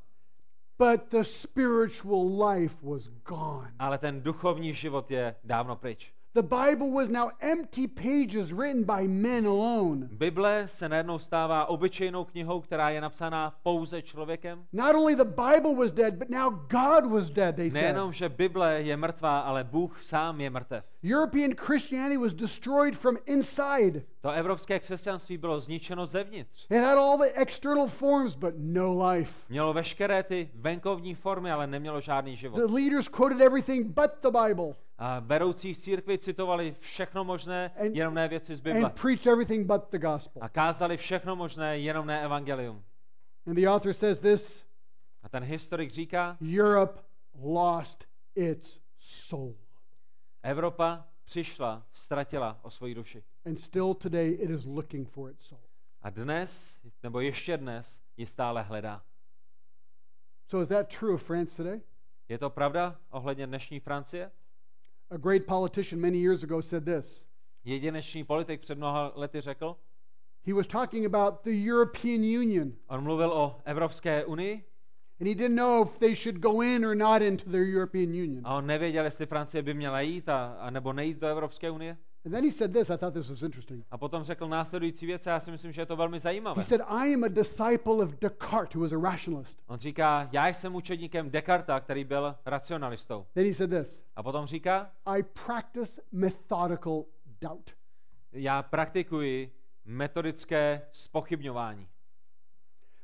But the spiritual life was gone. Ale ten duchovní život je dávno pryč. The Bible was now empty pages written by men alone. Bible se najednou stává obyčejnou knihou, která je napsaná pouze člověkem. Not only the Bible was dead, but now God was dead, they said. Nejenom, že Bible je mrtvá, ale Bůh sám je mrtev. European Christianity was destroyed from inside. To evropské křesťanství bylo zničeno zevnitř. It had all the external forms, but no life. Mělo veškeré ty venkovní formy, ale nemělo žádný život. The leaders quoted everything but the Bible A vedoucí z církvi citovali všechno možné, And- jenom ne věci z Bible. and preached everything but the gospel. A kázali všechno možné, jenom ne evangelium. And the author says this A ten historik říká, Europe lost its soul. Evropa přišla, ztratila o svoji duši. And still today it is looking for its soul. A dnes, nebo ještě dnes, ji stále hledá. So is that true of France today? Je to pravda ohledně dnešní Francie? A great politician many years ago said this. Jedinečný politik před mnoha lety řekl, He was talking about the European Union, on mluvil o Evropské unii and he didn't know if they should go in or not into the European Union. a on nevěděl, jestli Francie by měla jít a, a nebo nejít do Evropské unie. And then he said this, I thought this was interesting. A potom řekl následující věc a já si myslím, že je to velmi He zajímavé. said, I am a disciple of Descartes, who was a rationalist. On říká, já jsem učedníkem Descarta, který byl racionalistou. Then he said this A potom říká, I practice methodical doubt. já praktikuji metodické spochybňování.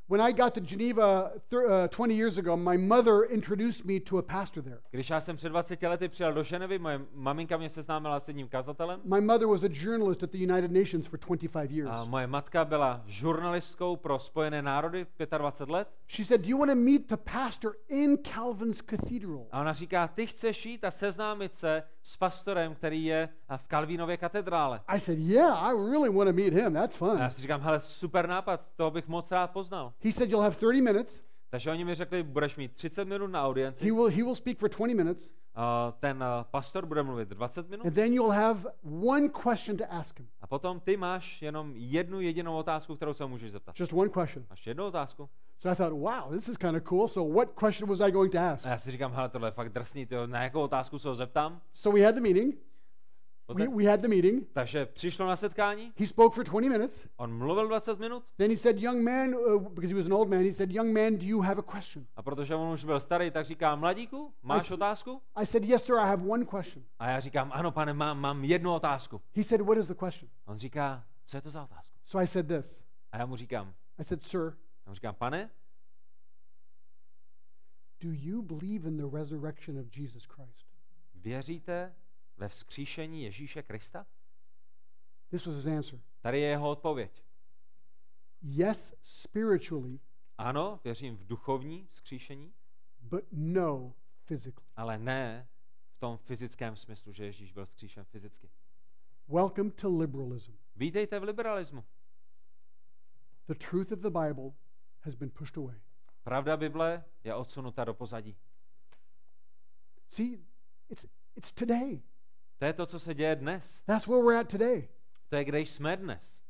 When I got to Geneva uh, 20 years ago, my mother introduced me to a pastor there. Když já jsem před 20 lety přijel do Ženevy, moje maminka mě seznámila s jedním kazatelem My mother was a journalist at the United Nations for 25 years. a moje matka byla žurnalistkou pro Spojené národy 25 let She said, Do you want to meet the pastor in Calvin's cathedral? a ona říká, ty chceš jít a seznámit se s pastorem, který je a, v Kalvínově katedrále. I said, Yeah, I really want to meet him. That's A já fun. si říkám, hele, super nápad, to bych moc rád poznal. He said, You'll have 30 minutes. Takže oni mi řekli, budeš mít 30 minut na He audienci, will, he will speak for 20 minutes, ten a, pastor bude mluvit 20 minut and then you'll have one question to ask him. a potom ty máš jenom jednu jedinou otázku, kterou se ho můžeš zeptat. Just one question. Máš jednu otázku? So I thought, Wow, this is kind of cool. So, what question was I going to ask? A já si říkám, hele, tohle je fakt drsný, tyjo, na jakou otázku se ho zeptám? So, we had the meeting. We, Pozor. we had the meeting. Takže přišlo na setkání, He spoke for 20 minutes. on mluvil 20 minut Then he said, Young man, uh, because he was an old man, he said, Young man, do you have a question? a protože on už byl starý, tak říká, mladíku, máš s- otázku? I said, Yes, sir, I have one question. A já říkám, ano, pane, mám, mám jednu otázku. He said, What is the question? On říká, co je to za otázku? So I said this A já mu říkám, I said, Sir, já mu říkám, pane, do you believe in the resurrection of Jesus Christ? věříte ve vzkříšení Ježíše Krista? This was his answer. Tady je jeho odpověď. Yes, spiritually, Ano, věřím v duchovní vzkříšení, but no, physically. ale ne v tom fyzickém smyslu, že Ježíš byl vzkříšen fyzicky. Welcome to liberalism. Vítejte v liberalismu. The truth of the Bible has been pushed away. Pravda Bible je odsunuta do pozadí. See, it's, it's today. To je to, co se děje dnes. That's where we're at today. To je, kde jsme dnes.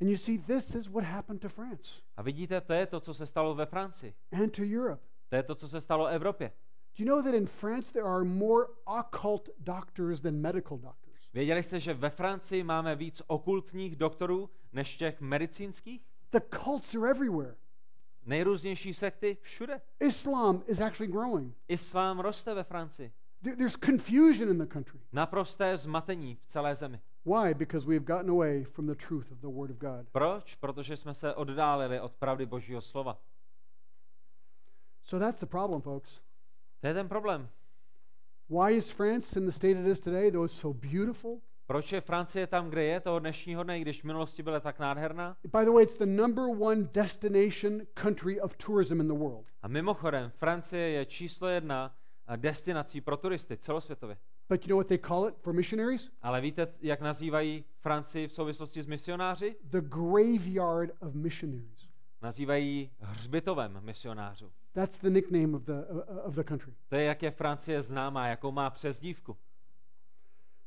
And you see, this is what happened to France A vidíte, to je to, co se stalo ve Francii. and to Europe. To je to, co se stalo Evropě. Do you know that in France there are more occult doctors than medical doctors? Věděli jste, že ve Francii máme víc okultních doktorů než těch medicínských? The cults are everywhere. Nejrůznější sekty všude. Islam is actually growing. Islám roste ve Francii. There- There's confusion in the country. Naprosté zmatení v celé zemi. Why? Because we have gotten away from the truth of the Word of God. Proč? Protože jsme se oddálili od pravdy Božího slova. So that's the problem, folks. To je ten problém. Why is France in the state it is today, though it's so beautiful? Proč je Francie tam, kde je toho dnešního dne, když v minulosti byla tak nádherná? By the way, it's the number one destination country of tourism in the world. A mimochodem, Francie je číslo jedna eh, destinací pro turisty celosvětově. But you know what they call it for missionaries? Ale víte, jak nazývají Francii v souvislosti s misionáři? The graveyard of missionaries. Nazývají hřbitovem misionářů. That's the nickname of the, uh, of the country. To je, jak je Francie známá, jakou má přezdívku.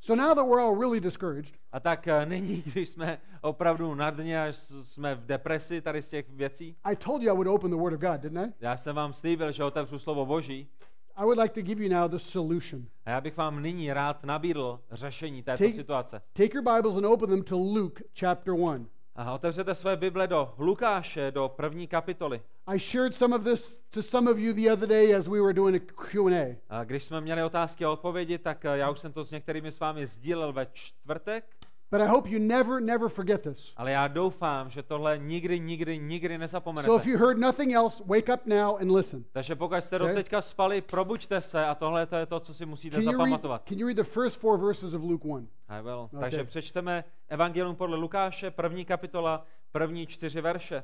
So now that we're all really discouraged, A tak eh, nyní, [laughs] když jsme opravdu na dně, až jsme v depresi tady z těch věcí, I told you I would open the Word of God, didn't I? já jsem vám slíbil, že otevřu slovo Boží I would like to give you now the solution. a já bych vám nyní rád nabídl řešení této Take- situace. Take your Bibles and open them to Luke chapter 1. A otevřete své Bible do Lukáše, do první kapitoly. I shared some of this to some of you the other day as we were doing a Q&A. A když jsme měli otázky a odpovědi, tak eh, já už jsem to s některými s vámi sdílel ve čtvrtek, But I hope you never, never forget this. ale já doufám, že tohle nikdy, nikdy, nikdy So nezapomenete. if you heard nothing else, wake up now and listen. Takže pokud jste Okay. teďka spali, probuďte se a tohle to je to, co si musíte Can you, read, zapamatovat. can you read the first four verses of Luke 1? I will. Okay. Takže přečteme Evangelium podle Lukáše, první kapitola, první čtyři verše.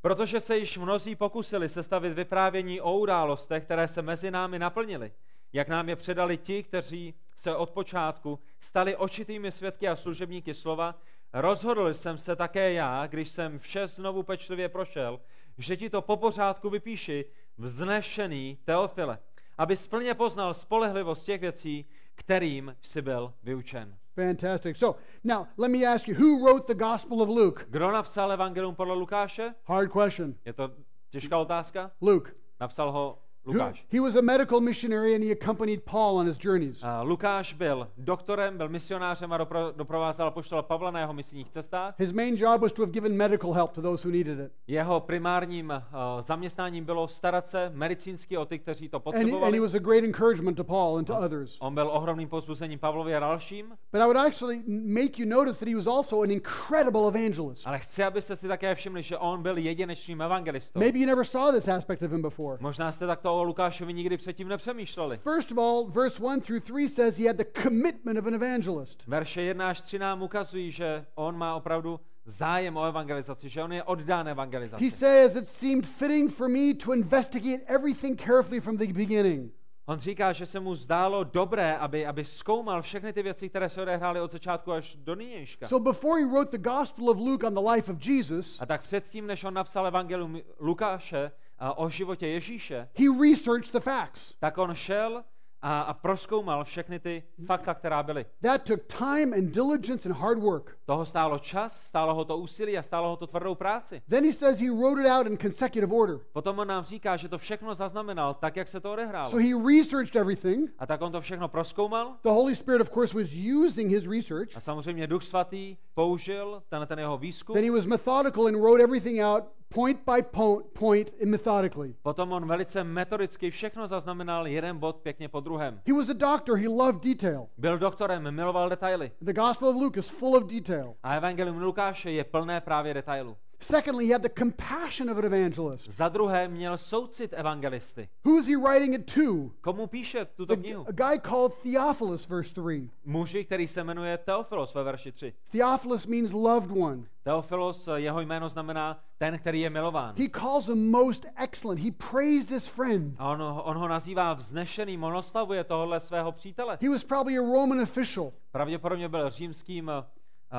Protože se již mnozí pokusili sestavit vyprávění o událostech, které se mezi námi naplnily, jak nám je předali ti, kteří se od počátku stali očitými svědky a služebníky slova, rozhodl jsem se také já, když jsem vše znovu pečlivě prošel, že ti to po pořádku vypíši, vznešený Teofile, aby splně poznal spolehlivost těch věcí, kterým jsi byl vyučen. Fantastic. So now let me ask you, who wrote the Gospel of Luke? Kdo napsal Evangelium podle Lukáše? Hard question. Je to těžká otázka? Luke. Napsal ho Who- Lukáš. he was a medical missionary and he accompanied Paul on his journeys. A Lukáš byl doktorem, byl misionářem a dopro, doprovázel poštola Pavla na jeho misijních cestách. His main job was to have given medical help to those who needed it. Jeho primárním uh, zaměstnáním bylo starat se medicínsky o ty, kteří to And he, and he potřebovali. was a great encouragement to Paul and to others. On byl ohromným povzbuzením Pavlovi a dalším, But I would actually make you notice that he was also an incredible evangelist. ale chci, abyste si také všimli, že on byl jedinečným evangelistou. Maybe you never saw this aspect of him before. Možná jste takto o Lukášovi nikdy předtím nepřemýšleli. First of all, verse 1 through 3 says he had the commitment of an evangelist. Verše 1 až 3 nám ukazují, že on má opravdu zájem o evangelizaci, že on je oddán He evangelizaci. says it seemed fitting for me to investigate everything carefully from the beginning. On říká, že se mu zdálo dobré, aby, aby zkoumal všechny ty věci, které se odehrály od začátku až do nynějška. So before he wrote the Gospel of Luke on the life of Jesus, A tak předtím, než on napsal evangelium Lukáše o životě Ježíše, he researched the facts. tak on šel a, a proskoumal všechny ty fakta, která byly. That took time and diligence and hard work. Toho stálo čas, stálo ho to úsilí a stálo ho to tvrdou práci. Then he says he wrote it out in consecutive order. Potom on nám říká, že to všechno zaznamenal tak, jak se to odehrálo. So he researched everything. A tak on to všechno proskoumal The Holy Spirit, of course, was using his research. a samozřejmě Duch Svatý použil ten, ten jeho výzkum. Then he was methodical and wrote everything out point by po- point and methodically. Potom on velice metodicky všechno zaznamenal jeden bod pěkně po druhém. He was a doctor, he loved detail. Byl doktorem, miloval detaily. The Gospel of Luke is full of detail. A evangelium Lukáše je plné právě detailů. Secondly, he had the compassion of an evangelist. Za druhé měl soucit evangelisty. Who is he writing it to? Komu píše tuto The- knihu? a guy called Theophilus, verse 3. Muži, který se jmenuje Teofilos ve verši 3. Theophilus means loved one. Teofilos, jeho jméno znamená ten, který je milován. He calls him most excellent. He praised his friend. A on, on ho nazývá vznešeným, on oslavuje tohohle svého přítele. He was probably a Roman official, Pravděpodobně byl římským uh,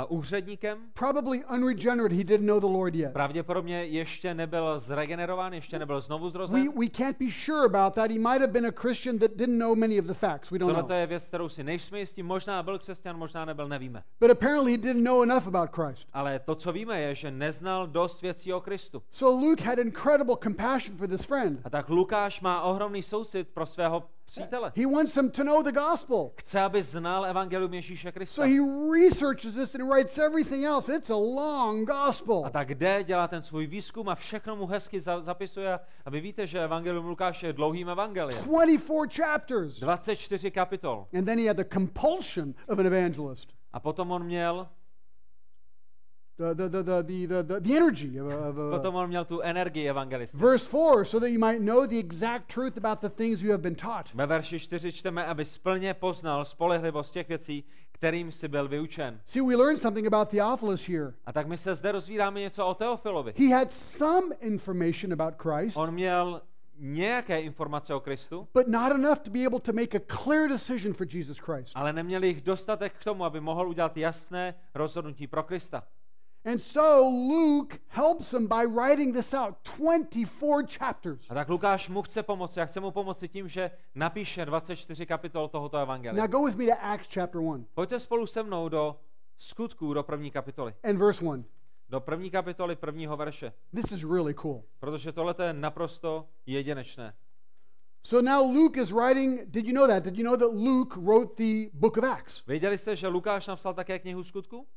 úředníkem, probably unregenerate. He didn't know the Lord yet. pravděpodobně ještě nebyl zregenerován, ještě nebyl znovu zrozen. We, we can't be sure about that. He might have been a Christian that didn't know many of the facts. We don't Tohle know. je věc, kterou si nejsme jistí. Možná byl křesťan, možná nebyl, nevíme. But apparently, he didn't know enough about Christ. Ale to, co víme, je, že neznal dost věcí o Kristu. So Luke had incredible compassion for this friend. A tak Lukáš má ohromný soucit pro svého přítele. He wants him to know the gospel. Chce, aby znal evangelium Ježíše Krista. So he researches this and writes everything else. It's a long gospel. A tak jde, dělá ten svůj výzkum a všechno mu hezky za- zapisuje. A vy víte, že evangelium Lukáše je dlouhým evangeliem. 24 chapters. 24 kapitol. And then he had the compulsion of an evangelist. A potom on měl, The, the, the, the, the, the, energy of a, of a potom on měl tu energii evangelisty. verse 4 so that you might know the exact truth about the things you have been taught. Ve verši 4 čteme, aby splně poznal spolehlivost těch věcí, kterým jsi byl vyučen. See, we learned something about Theophilus here. A tak my se zde rozvíráme něco o Teofilovi. He had some information about Christ, On měl nějaké informace o Kristu, but not enough to be able to make a clear decision for Jesus Christ. ale neměl jich dostatek k tomu, aby mohl udělat jasné rozhodnutí pro Krista. And so Luke helps him by writing this out 24 chapters. A tak Lukáš mu chce pomoci a chce mu pomoci tím, že napíše 24 kapitol tohoto Now evangelia. go with me to Acts chapter 1 Pojďte spolu se mnou do skutků, do první kapitoly. and verse 1. Do první kapitoly prvního verše. This is really cool. Protože tohle je naprosto jedinečné. So now Luke is writing, did you know that? Did you know that Luke wrote the book of Acts? Věděli jste, že Lukáš napsal také knihu skutku?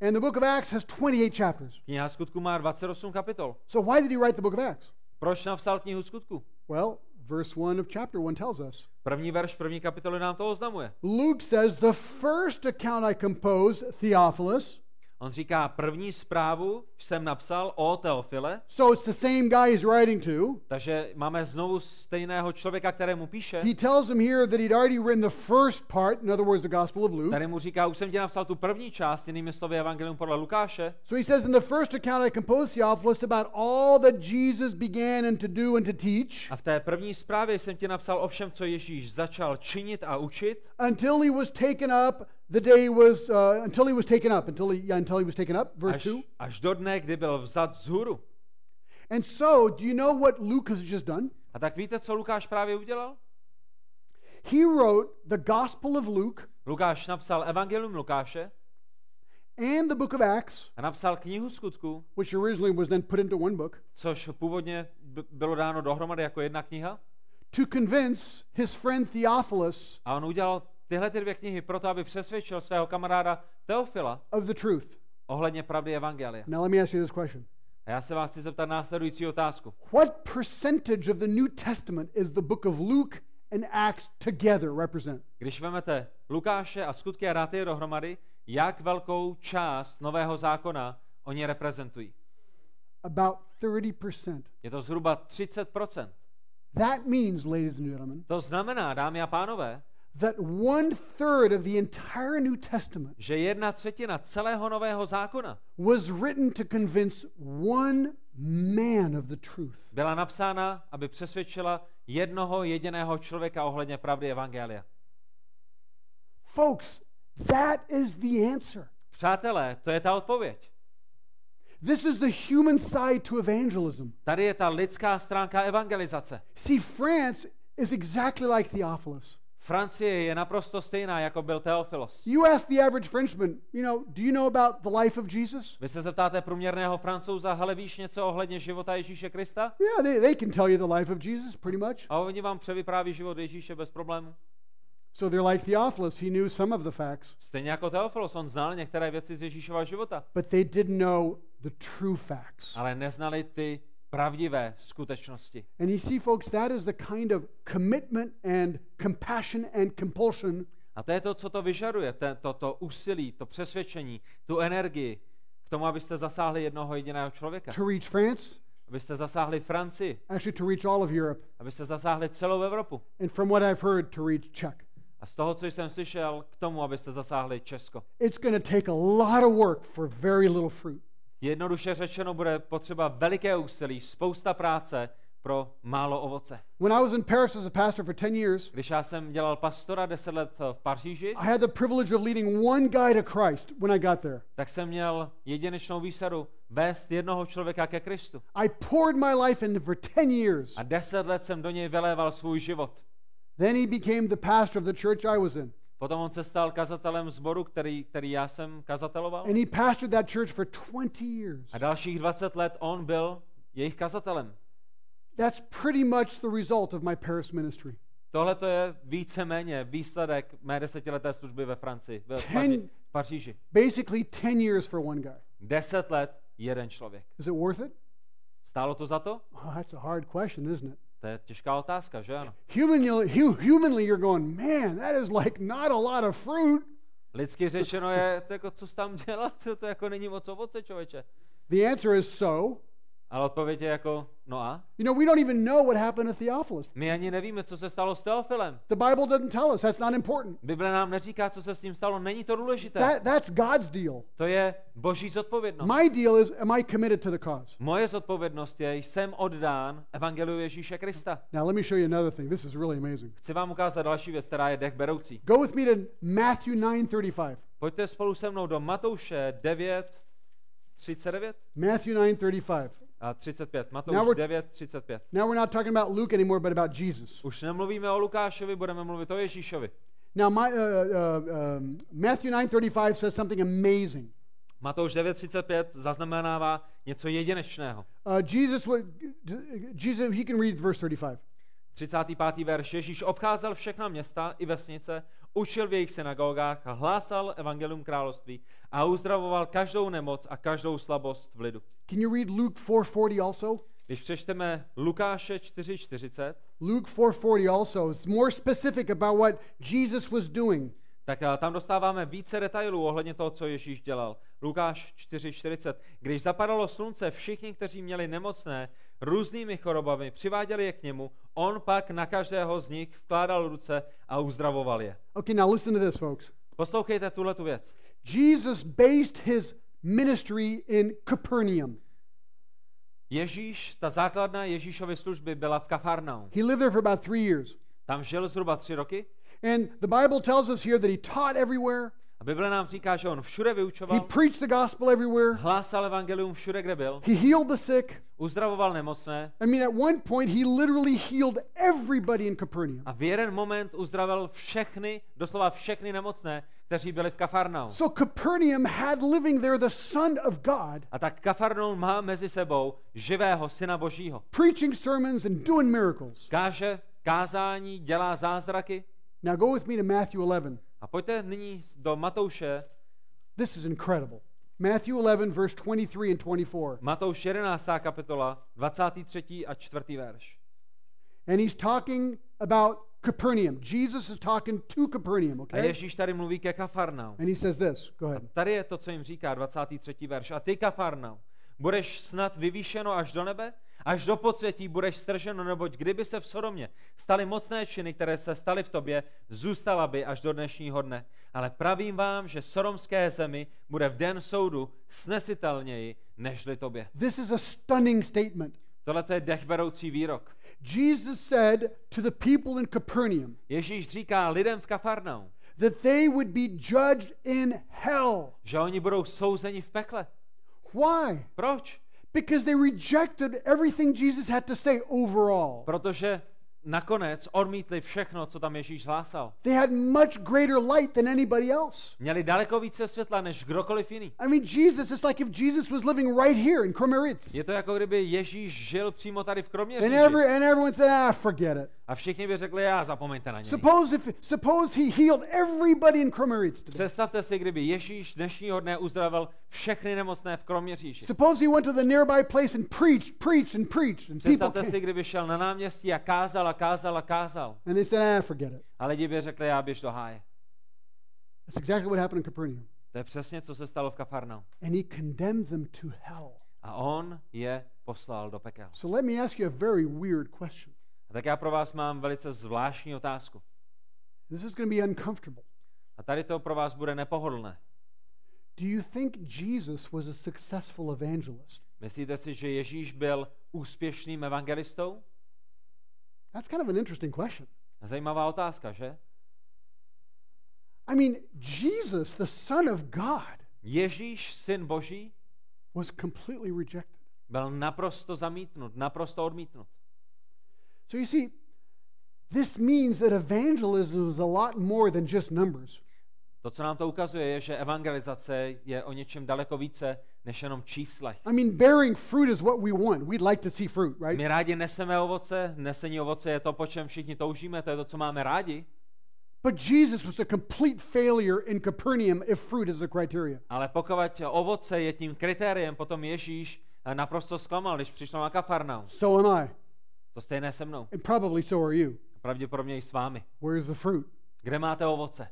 And the book of Acts has 28 chapters. Kniha skutku má 28 kapitol. So why did he write the book of Acts? Proč napsal knihu skutku? Well, verse 1 of chapter 1 tells us. První verš první kapitoly nám to oznamuje. Luke says, The first account I composed, Theophilus. On říká, první zprávu jsem napsal o Teofile, So it's the same guy he's writing to. takže máme znovu stejného člověka, kterému píše. He tells him here that he'd already written the first part, in other words, the Gospel of Luke. Tady mu říká, už jsem ti napsal tu první část, jinými slovy Evangelium podle Lukáše. So he says, In the first account I composed, Theophilus, about all that Jesus began and to do and to teach A v té první zprávě jsem ti napsal o všem, co Ježíš začal činit a učit, until he was taken up. The day was, uh, until he was taken up, until he, yeah, until he was taken up, verse až, 2. až do dne, kdy byl vzat z hůru. And so, do you know what Luke has just done? A tak víte, co Lukáš právě udělal? He wrote the Gospel of Luke Lukáš napsal Evangelium Lukáše and the book of Acts, a napsal knihu skutku, which originally was then put into one book, což původně bylo dáno dohromady jako jedna kniha. to convince his friend Theophilus A on udělal tyhle ty dvě knihy proto, aby přesvědčil svého kamaráda Teofila of the truth. ohledně pravdy Evangelia. Now, let me ask you this question A já se vás chci zeptat následující otázku. What percentage of the New Testament is the book of Luke and Acts together represent? Když vezmete Lukáše a skutky a dáte je dohromady, jak velkou část Nového zákona oni reprezentují? About 30%. Je to zhruba 30%. That means, ladies and gentlemen, To znamená, dámy a pánové, that one third of the entire New Testament že jedna třetina celého Nového zákona was written to convince one man of the truth. byla napsána, aby přesvědčila jednoho jediného člověka ohledně pravdy Evangelia. Folks, that is the answer. Přátelé, to je ta odpověď. This is the human side to evangelism. Tady je ta lidská stránka evangelizace. See, France is exactly like Theophilus. Francie je naprosto stejná, jako byl Teofilos. You ask the average Frenchman, you know, do you know about the life of Jesus? Vy se zeptáte průměrného francouza, hele víš něco ohledně života Ježíše Krista? Yeah, they, they can tell you the life of Jesus pretty much. A oni vám převypráví život Ježíše bez problému. So they're like Theophilus. He knew some of the facts, Stejně jako Teofilos, on znal některé věci z Ježíšova života, but they didn't know the true facts. ale neznali ty pravdivé skutečnosti. And you see, folks, that is the kind of commitment and compassion and compulsion A to je to, co to vyžaduje, to, to úsilí, to přesvědčení, tu energii k tomu, abyste zasáhli jednoho jediného člověka. to reach France, Abyste zasáhli Francii, actually to reach all of Europe, abyste zasáhli celou Evropu. and from what I've heard, to reach Czech. A z toho, co jsem slyšel, k tomu, abyste zasáhli Česko. It's going to take a lot of work for very little fruit. Jednoduše řečeno bude potřeba veliké úsilí, spousta práce pro málo ovoce. When I was in Paris as a pastor for 10 years, Když já jsem dělal pastora 10 let v Paříži, I had the privilege of leading one guy to Christ when I got there. tak jsem měl jedinečnou výsadu vést jednoho člověka ke Kristu. I poured my life into for 10 years. A 10 let jsem do něj vyléval svůj život. Then he became the pastor of the church I was in. Potom on se stal kazatelem zboru, který, který já jsem kazateloval. And he pastored that church for 20 years. A dalších 20 let on byl jejich kazatelem. That's pretty much the result of my Paris ministry. Tohle to je víceméně výsledek mé desetileté služby ve Francii, v Ten- Paříži. Basically 10 years for one guy. Deset let, jeden člověk. Is it worth it? Stálo to za to? Oh, that's a hard question, isn't it? To je těžká otázka, že ano? Humanly, hu- humanly, you're going, man, that is like not a lot of fruit. Lidsky řečeno je, jako, co jsi tam dělal, to, to jako není moc ovoce, člověče. The answer is so. Ale odpověď je jako, no a? You know, we don't even know what happened to Theophilus. My ani nevíme, co se stalo s Teofilem. The Bible doesn't tell us. That's not important. Bible nám neříká, co se s tím stalo. Není to důležité. That, that's God's deal. To je boží zodpovědnost. My deal is, am I committed to the cause? Moje zodpovědnost je, jsem oddán Evangeliu Ježíše Krista. Now, let me show you another thing. This is really amazing. Chci vám ukázat další věc, která je dech beroucí. Go with me to Matthew 9:35. Pojďte spolu se mnou do Matouše 9, 39 Matthew 9:35. A 35. Now Matouš we're- 9, 35. Now we're not talking about Luke anymore, but about Jesus. Už nemluvíme o Lukášovi, budeme mluvit o Ježíšovi. Now, my, uh, uh, um, Matthew 9:35 says something amazing. Matouš 9.35 zaznamenává něco jedinečného. Uh, Jesus, Jesus, he can read verse 35. 35. verš. Ježíš obcházel všechna města i vesnice, učil v jejich synagogách a hlásal evangelium království a uzdravoval každou nemoc a každou slabost v lidu. Can you read Luke 4:40 also? Když přečteme Lukáše 4.40, Luke 4:40 also is more specific about what Jesus was doing. tak a, tam dostáváme více detailů ohledně toho, co Ježíš dělal. Lukáš 4.40. Když zapadalo slunce, všichni, kteří měli nemocné různými chorobami, přiváděli je k němu, on pak na každého z nich vkládal ruce a uzdravoval je. Okay, now listen to this, folks. Poslouchejte tuhle tu věc. Jesus based his ministry in Capernaum. Ježíš, ta základna Ježíšovy služby byla v Kafarnaum. He lived there for about three years. Tam žil zhruba tři roky And the Bible tells us here that he taught everywhere, a Bible nám říká, že on všude he vyučoval, preached the gospel everywhere, hlásal evangelium všude, kde byl, he healed the sick. uzdravoval nemocné I mean, at one point, he literally healed everybody in Capernaum. a v jeden moment uzdravil všechny, doslova všechny nemocné, kteří byli v Kafarnaum. So Capernaum had living there the Son of God, A tak Kafarnaum má mezi sebou živého syna božího. preaching sermons and doing miracles. Káže kázání, dělá zázraky. Now go with me to Matthew 11. A pojďte nyní do Matouše, This is incredible. Matthew 11, verse 23 and 24. Matouš 11. kapitola, 23. a 4. verš. And he's talking about Capernaum. Jesus is talking to Capernaum, A okay? Ježíš tady mluví ke Kafarnaum. And he says this. Go A ahead. tady je to, co jim říká, 23. verš. A ty, Kafarnaum, budeš snad vyvýšeno až do nebe? Až do podsvětí budeš strženo, neboť kdyby se v Sodomě staly mocné činy, které se staly v tobě, zůstala by až do dnešního dne. Ale pravím vám, že sodomské zemi bude v den soudu snesitelněji nežli tobě. This is a stunning statement. Tohle je dechberoucí výrok. Jesus said to the people in Capernaum Ježíš říká lidem v Kafarnaum, that they would be judged in hell. že oni budou souzeni v pekle. Why? Proč? Because they rejected everything Jesus had to say overall. Protože nakonec odmítli všechno, co tam Ježíš hlásal. They had much greater light than anybody else. Měli daleko více světla než kdokoliv jiný. I mean, Jesus, it's like if Jesus was living right here in Kromeritz. Je to jako kdyby Ježíš žil přímo tady v And, every, and everyone said, ah, forget it. A všichni by řekli, já zapomeňte na něj. Suppose if suppose he healed everybody in Kromeritz today. Představte si, kdyby Ježíš dnešního dne uzdravil všechny nemocné v Kroměříži. Suppose he went to the nearby place and preached, preached, and preached, and people Představte came. si, kdyby šel na náměstí a kázal a kázal a kázal. And they said, ah, forget it. A lidi by řekli, já běž do háje. That's exactly what happened in Capernaum. To je přesně, co se stalo v Kafarnau. And he condemned them to hell. A on je poslal do pekel. So let me ask you a very weird question. A tak já pro vás mám velice zvláštní otázku. This is going to be uncomfortable. A tady to pro vás bude nepohodlné. Do you think Jesus was a successful evangelist? Myslíte si, že Ježíš byl úspěšným evangelistou? That's kind of an interesting question. Zajímavá otázka, že? I mean, Jesus, the Son of God, Ježíš, syn Boží, was completely rejected. byl naprosto zamítnut, naprosto odmítnut. So you see, this means that evangelism is a lot more than just numbers. To, co nám to ukazuje, je, že evangelizace je o něčem daleko více než jenom číslech. I mean, bearing fruit is what we want. We'd like to see fruit, right? My rádi neseme ovoce, nesení ovoce je to, po čem všichni toužíme, to je to, co máme rádi, But Jesus was a complete failure in Capernaum if fruit is the criteria. ale pokud ovoce je tím kritériem, potom Ježíš eh, naprosto zklamal, když přišel na Kafarnaum. So am I. To stejné se mnou. And probably so are you. Pravděpodobně i s vámi. Where's the fruit? Kde máte ovoce?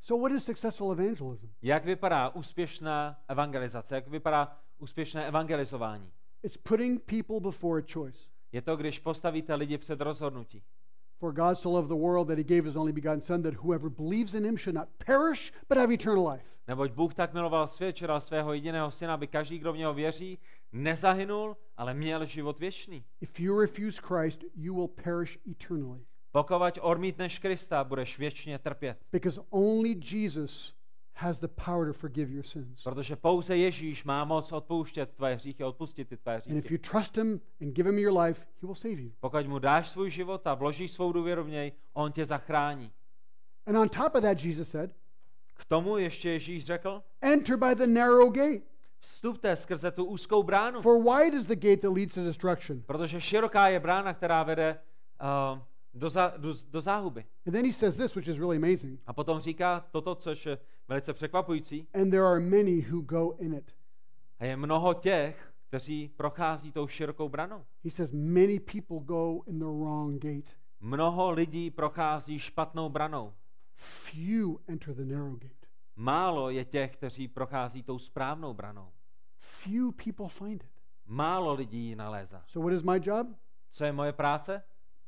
So, what is successful evangelism? Jak vypadá úspěšná evangelizace? Jak vypadá úspěšné evangelizování? It's putting people before a choice. Je to, když postavíte lidi před rozhodnutí. For God so loved the world that he gave his only begotten Son, that whoever believes in him should not perish, but have eternal life. Neboť Bůh tak miloval svět, že dal svého jediného syna, aby každý, kdo v něho věří, nezahynul, ale měl život věčný. If you refuse Christ, you will perish eternally. Pokud odmítneš Krista, budeš věčně trpět. Because only Jesus has the power to forgive your sins. Protože pouze Ježíš má moc odpouštět tvé hříchy, odpustit ty tvé And if hříchy. you trust him and give him your life, he will save you. Pokud mu dáš svůj život a vložíš svou důvěru v něj, on tě zachrání. And on top of that, Jesus said, K tomu ještě Ježíš řekl, Enter by the narrow gate. Vstupte skrze tu úzkou bránu, For wide is the gate that leads to destruction. protože široká je brána, která vede uh, do, za, do, do záhuby. And then he says this, which is really amazing. A potom říká toto, což je velice překvapující. And there are many who go in it. A je mnoho těch, kteří prochází tou širokou branou. He says, Many people go in the wrong gate. Mnoho lidí prochází špatnou branou. Few enter the narrow gate. Málo je těch, kteří prochází tou správnou branou. Few people find it. Málo lidí ji nalézá. So, what is my job? Co je moje práce?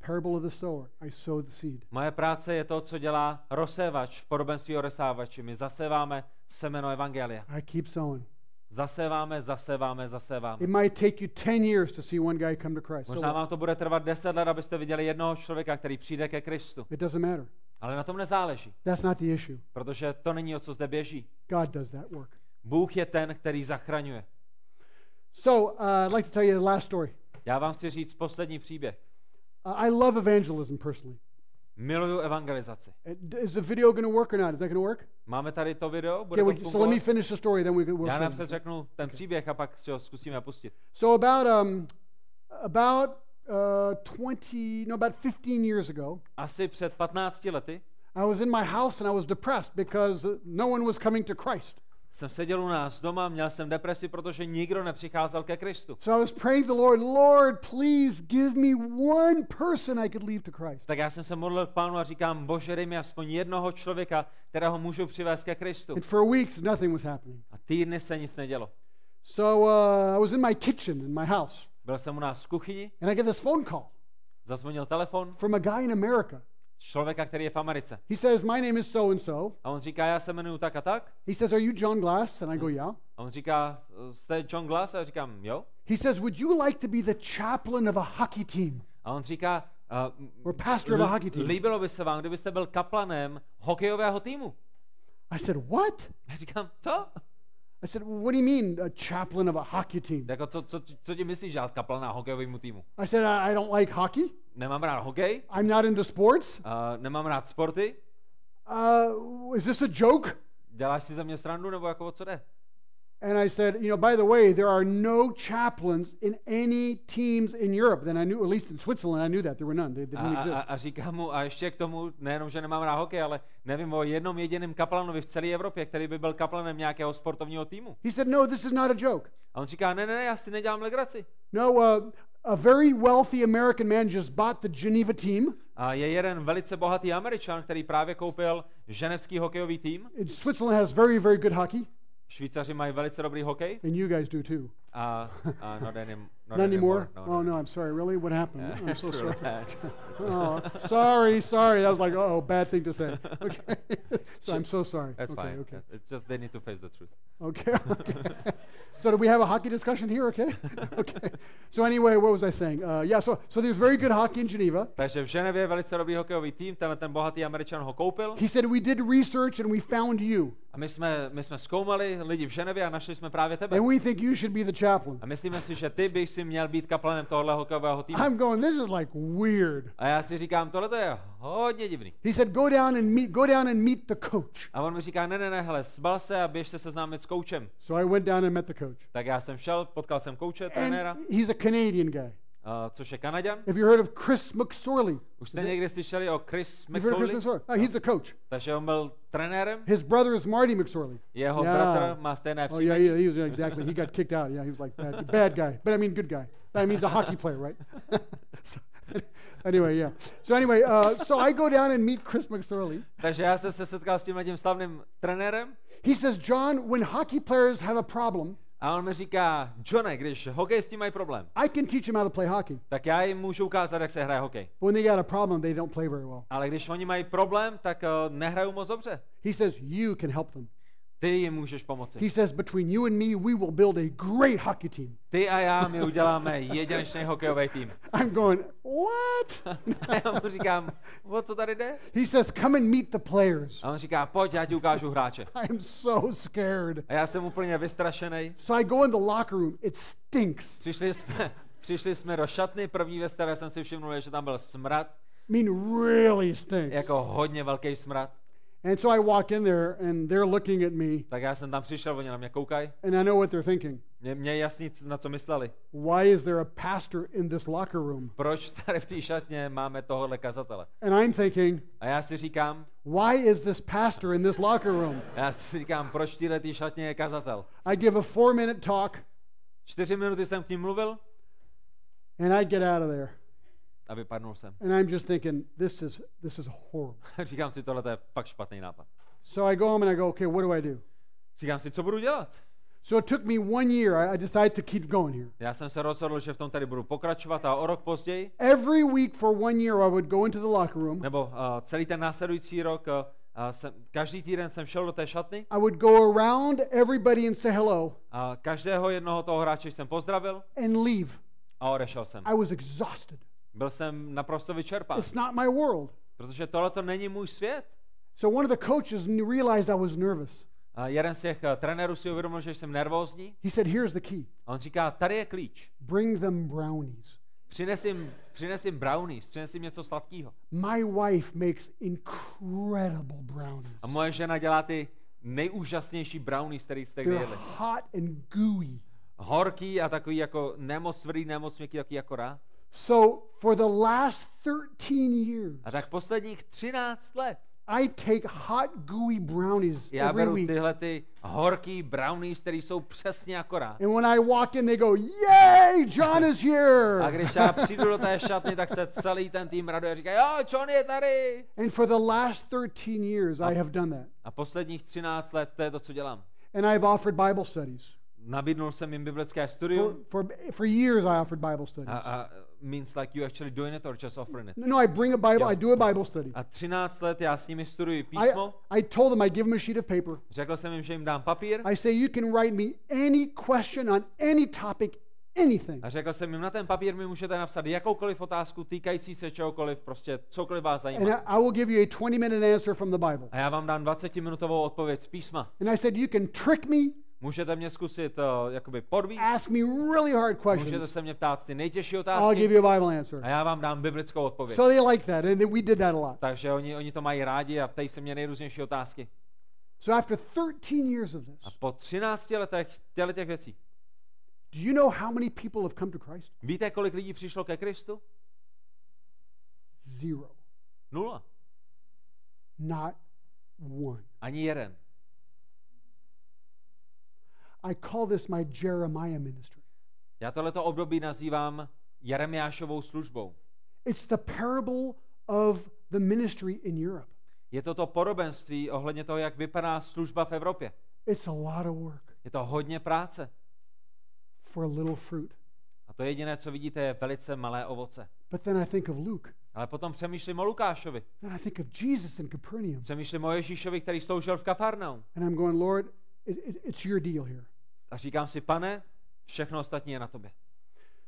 Parable of the sower. I sow the seed. Moje práce je to, co dělá rozsévač v podobenství o rozsávači. My zaséváme semeno Evangelia. I keep sowing. Zaséváme, zaséváme, zaséváme. It might take you 10 years to see one guy come to Christ. Možná vám to bude trvat deset let, abyste viděli jednoho člověka, který přijde ke Kristu. it doesn't matter. Ale na tom nezáleží, That's not the issue. protože to není o co zde běží. God does that work. Bůh je ten, který zachraňuje. So, uh, I'd like to tell you the last story. Já vám chci říct poslední příběh. Uh, I love evangelism personally. Miluju evangelizaci. Uh, Is the video going to work or not? Is that going to work? Máme tady to video? Bude Okay, to we, so let me fungovat? finish the story, then we can. We'll Já you. napřed řeknu ten příběh a pak si ho zkusíme pustit. So about um, about uh, 20, no, about 15 years ago, Asi před 15 lety I was in my house and I was depressed because uh, no one was coming to Christ. jsem seděl u nás doma, měl jsem depresi, protože nikdo nepřicházel ke Kristu. So I was praying the Lord, Lord, please give me one person I could lead to Christ. Tak já jsem se modlil k pánu a říkám, bože, dej mi aspoň jednoho člověka, kterého můžu přivést ke Kristu. And for weeks, nothing was happening. A týdny se nic nedělo. So uh, I was in my kitchen in my house, Byl jsem u nás v kuchyni, and I get this phone call zazvonil telefon from a guy in America. člověka, který je v Americe. He says, My name is so and so. A on říká, já se jmenuji tak a tak. He says, Are you John Glass? And I go, Yeah. A on říká, jste John Glass? A já říkám, jo. He says, Would you like to be the chaplain of a hockey team? A on říká, uh, Or pastor of a hockey team? líbilo by se vám, kdybyste byl kaplanem hokejového týmu. I said, What? Já říkám, co? I said, well, What do you mean, a chaplain of a hockey team? Jako, co, co, co ti myslíš, dělat kaplana hokejovému týmu? I said, I, I don't like hockey. Nemám rád hokej, I'm not into sports. uh, nemám rád sporty. Uh, is this a joke? Děláš si ze mě srandu, nebo jako o co jde? And I said, You know, by the way, there are no chaplains in any teams in Europe. Then I knew, at least in Switzerland, I knew that there were none. They, they A, didn't a, a, exist. a říkám mu, a ještě k tomu, nejenom, že nemám rád hokej, ale nevím o jednom jediném kaplanovi v celé Evropě, který by byl kaplanem nějakého sportovního týmu. He said, No, this is not a joke. A on říká, ne, ne, ne, já si nedělám legraci. No, uh, a very wealthy American man just bought the Geneva team. A je jeden velice bohatý Američan, který právě koupil ženevský hokejový tým. Switzerland has very, very good hockey, Švýcaři mají velice dobrý hokej. and you guys do too. A, a not, any, not, [laughs] Not anymore? No, oh, no, I'm sorry. Really? What happened? Yeah, I'm so sorry. [laughs] Oh, sorry, sorry. That was like, oh, bad thing to say. [laughs] Okay. so I'm so sorry. That's okay, fine. Okay. It's just they need to face the truth. Okay. okay. so do we have a hockey discussion here? Okay. okay. So anyway, what was I saying? Uh, yeah. So so there's very good hockey in Geneva. Takže v Ženevě velice dobrý hokejový tým, tenhle ten bohatý Američan ho koupil. He said we did research and we found you, A my jsme, my jsme zkoumali lidi v Ženevě a našli jsme právě tebe. and we think you should be the chaplain. A myslíme si, že ty bys si měl být kaplanem tohohle hokejového týmu. I'm going. This is like weird. A já si říkám, tohle to je hodně divný. He said go down and meet go down and meet the coach. A on mi říká, ne, ne, ne, hele, zbal se a běžte se seznámit s koučem. So I went down and met the coach. Tak já jsem šel, potkal jsem kouče, trenéra, And he's a Canadian guy. Uh, což je Kanaďan. Have you heard of Chris McSorley? Už jste někdy slyšeli o Chris of Chris McSorley? McSorley? Oh, he's the coach. Takže on byl trenérem, His brother is Marty McSorley. jeho Yeah. bratr má stejné Oh yeah, příjmení. he, was yeah, exactly. He got kicked out. Yeah, he was like bad, bad guy. But I mean, good guy. But I mean, he's a hockey player, right? [laughs] so, anyway, yeah. So anyway, uh, so I go down and meet Chris McSorley. Takže já jsem se setkal s tím slavným trenérem He says, John, when hockey players have a problem, a on mi říká, Johne, když hokejisti mají problém, I can teach them how to play hockey. tak já jim můžu ukázat, jak se hraje hokej. But when they got a problem, they don't play very well. Ale když oni mají problém, tak uh, nehrajou moc dobře. He says, you can help them. Ty jim můžeš pomoci. He says, between you and me, we will build a great hockey team. Ty a já, my uděláme jedinečný hokejový tým. [laughs] I'm going, what? A [laughs] já mu říkám, o co tady jde? He says, come and meet the players. A on říká, pojď, já ti ukážu hráče. [laughs] I am so scared. A já jsem úplně vystrašený. So I go in the locker room. It stinks. Přišli jsme, přišli jsme do šatny, první věc, které jsem si všimnul, že tam byl smrad, I mean, really stinks. jako hodně velký smrad. And so I walk in there, and they're looking at me, Tak já jsem tam přišel, oni na mě koukají. and I know what they're thinking. Mě, mě jasný, na co mysleli. Why is there a pastor in this locker room? Proč tady v té šatně máme tohohle kazatele? And I'm thinking, A já si říkám, why is this pastor in this locker room? já si říkám, proč v téhle šatně je kazatel? I give a four minute talk, Čtyři minuty jsem k ním mluvil and I get out of there. A vypadnul jsem. And I'm just thinking, this is this is horrible. [laughs] říkám si, tohle je fakt špatný nápad. So I go home and I go, okay, what do I do? Říkám si, co budu dělat? So it took me one year. I, I decided to keep going here. Já jsem se rozhodl, že v tom tady budu pokračovat a o rok později, Every week for one year, I would go into the locker room. nebo uh, celý ten následující rok, uh, uh, jsem, každý týden jsem šel do té šatny I would go around everybody and say hello a každého jednoho toho hráče jsem pozdravil and leave. a odešel jsem. I was exhausted. Byl jsem naprosto vyčerpán, It's not my world. protože tohle to není můj svět. So one of the coaches realized I was nervous. A jeden z těch uh, trenérů si uvědomil, že jsem nervózní He said, Here's the key a on říká, tady je klíč. bring them brownies. Přines jim, přines jim brownies, přines jim něco sladkého. My wife makes incredible brownies. A moje žena dělá ty nejúžasnější brownies, který jste kdy jedli. hot and gooey. Horký a takový jako nemoc tvrdý, nemoc měkký, takový jako rá. So for the last 13 years, A tak posledních 13 let I take hot, gooey brownies já every beru week. tyhle ty horký brownies, které jsou přesně rá. And when I walk in, they go, Yay, John is here. A když já přijdu do té šatny, tak se celý ten tým raduje a říká, jo, John je tady. And for the last 13 years, I have done that. A posledních 13 let to je to, co dělám. And I've offered Bible studies. Nabídnul jsem jim biblické For, studium. for, for years, I offered Bible studies. A, a means like you actually doing it or just offering it. No, I bring a Bible, Yeah. I do a Bible study. A 13 let já s nimi studuji I, písmo. I told them I give them a sheet of paper. Řekl jsem jim, že jim dám papír. I say, you can write me any question on any topic, anything. A řekl jsem jim, na ten papír mi můžete napsat jakoukoliv otázku týkající se čehokoliv, prostě cokoliv vás And zajímá. I, I will give you a 20 minute answer from the Bible. A já vám dám 20-minutovou odpověď z písma. And I said, you can trick me, Můžete mě zkusit uh, jakoby podvíst, ask me really hard můžete questions. se mě ptát ty nejtěžší I'll give otázky you a Bible answer. a já vám dám biblickou odpověď. So they like that, and we did that a lot. Takže oni, oni to mají rádi a ptají se mě nejrůznější otázky. So after 13 years of this, A po 13 letech těch věcí, do you know how many people have come to Christ? víte, kolik lidí přišlo ke Kristu? Zero. Nula. Not one. Ani jeden. I call this my Jeremiah ministry. Já tohleto období nazývám Jeremiášovou službou. It's the parable of the ministry in Europe. Je to to podobenství ohledně toho, jak vypadá služba v Evropě. It's a lot of work Je to hodně práce. for a little fruit. A to jediné, co vidíte, je velice malé ovoce. But then I think of Luke. Ale potom přemýšlím o Lukášovi. Then I think of Jesus in Capernaum. Přemýšlím o Ježíšovi, který sloužil v Kafarnaum. And I'm going, Lord, it, it, it's your deal here. A říkám si, pane, všechno ostatní je na tobě.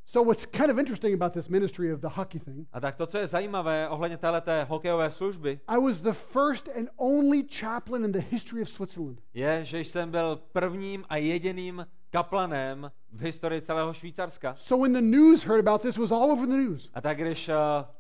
So what's kind of interesting about this ministry of the hockey thing, A tak to, co je zajímavé ohledně téhleté hokejové služby, I was the first and only chaplain in the history of Switzerland. je, že jsem byl prvním a jediným kaplanem v historii celého Švýcarska. So when the news heard about this, was all over the news. A tak když uh,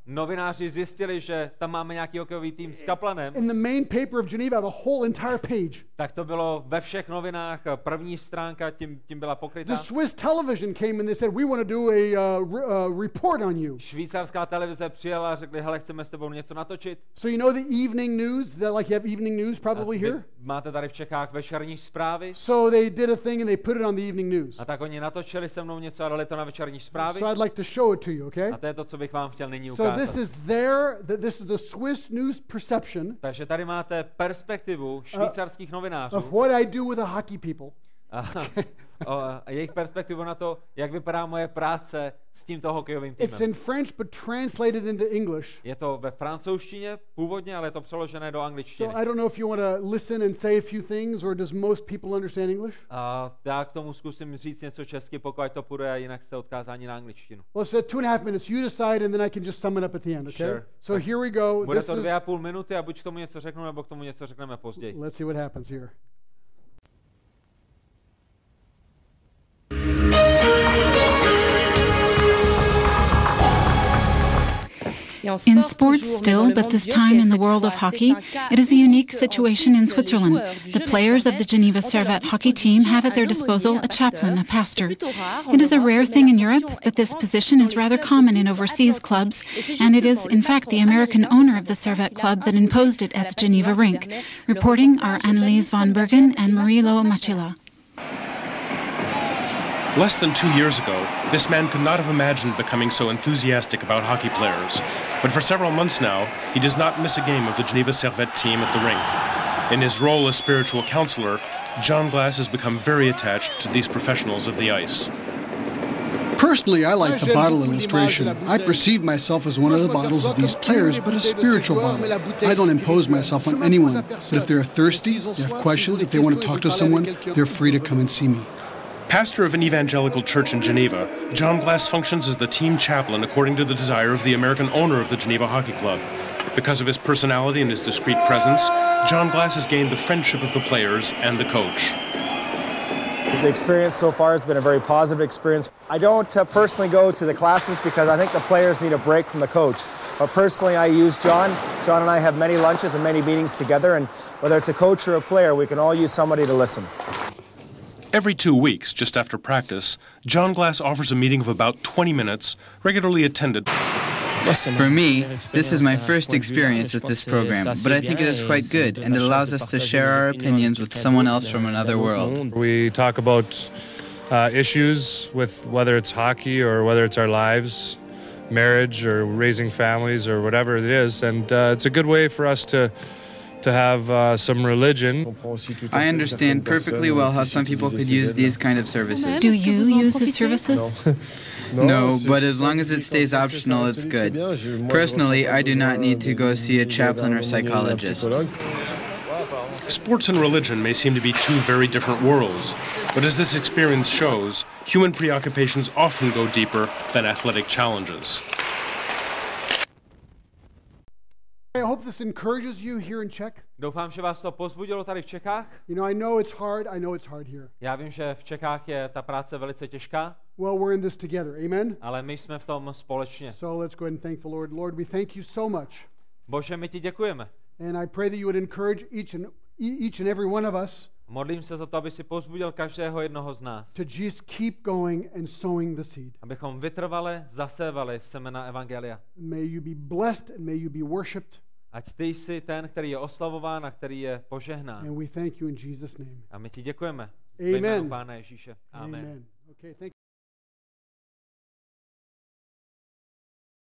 novináři zjistili, že tam máme nějaký hokejový tým s kaplanem, In the main paper of Geneva, the whole entire page. tak to bylo ve všech novinách, eh, první stránka tím, tím byla The pokryta. Swiss television came and they said, We want to do a uh, uh, report on you. Švýcarská televize přijela a řekli, hele, chceme s tebou něco natočit. So you know the evening news, that like you have evening news probably here? máte tady v Čechách vešerní zprávy. So they did a thing and they put it on the evening news. A tak oni natočili se mnou něco a dali to na večerní zprávy. So I'd like to show it to you, okay? A to je to, co bych vám chtěl nyní So this ukázat. is their, th- this is the Swiss news perception Takže tady máte perspektivu švýcarských novinářů of what I do with the hockey people. A, a jejich perspektivu na to, jak vypadá moje práce s tímto hokejovým It's týmem. in French, but translated into English. Je to ve francouzštině původně, ale je to přeložené do So angličtiny. I don't know if you want to listen and say a few things, or does most people understand English? A já k tomu zkusím říct něco česky, pokud to půjde, a jinak jste odkázáni na angličtinu. Well, it's two and a half minutes. You decide, and then I can just sum it up at the end, okay? Sure. So here we go. Bude This to dvě a půl minuty a buď k tomu něco řeknu, nebo k tomu něco řekneme později. let's see what happens here. In sports still, but this time in the world of hockey, it is a unique situation in Switzerland. The players of the Geneva Servette hockey team have at their disposal a chaplain, a pastor. It is a rare thing in Europe, but this position is rather common in overseas clubs, and it is, in fact, the American owner of the Servette club that imposed it at the Geneva rink. Reporting are Annelies von Bergen and Marilo Machila. Less than two years ago, this man could not have imagined becoming so enthusiastic about hockey players. But for several months now, he does not miss a game of the Geneva Servette team at the rink. In his role as spiritual counselor, John Glass has become very attached to these professionals of the ice. Personally, I like the bottle illustration. I perceive myself as one of the bottles of these players, but a spiritual bottle. I don't impose myself on anyone, but if they're thirsty, they have questions, if they want to talk to someone, they're free to come and see me. Pastor of an evangelical church in Geneva, John Glass functions as the team chaplain according to the desire of the American owner of the Geneva Hockey Club. Because of his personality and his discreet presence, John Glass has gained the friendship of the players and the coach. The experience so far has been a very positive experience. I don't uh, personally go to the classes because I think the players need a break from the coach. But personally, I use John. John and I have many lunches and many meetings together, and whether it's a coach or a player, we can all use somebody to listen. Every two weeks, just after practice, John Glass offers a meeting of about 20 minutes, regularly attended. For me, this is my first experience with this program, but I think it is quite good and it allows us to share our opinions with someone else from another world. We talk about uh, issues with whether it's hockey or whether it's our lives, marriage or raising families or whatever it is, and uh, it's a good way for us to to have uh, some religion. I understand perfectly well how some people could use these kind of services. Do you use his services? No, but as long as it stays optional, it's good. Personally, I do not need to go see a chaplain or psychologist. Sports and religion may seem to be two very different worlds, but as this experience shows, human preoccupations often go deeper than athletic challenges. I hope this encourages you here in Czech. Doufám, že vás to pozbudilo tady v Čechách. You know, I know it's hard. I know it's hard here. Já vím, že v Čechách je ta práce velice těžká, Well, we're in this together. Amen. ale my jsme v tom společně. So let's go ahead and thank the Lord. Lord, we thank you so much. Bože, my ti děkujeme. And I pray that you would encourage each and each and every one of us Modlím se za to, aby si pozbudil každého jednoho z nás. to just keep going and sowing the seed. Abychom vytrvale zasévali semena Evangelia. May you be blessed and may you be worshipped. Ať ty jsi ten, který je oslavován a který je požehnán. And we thank you in Jesus' name. A my ti děkujeme. Amen. Pána Ježíše. Amen. Amen. Okay, thank you.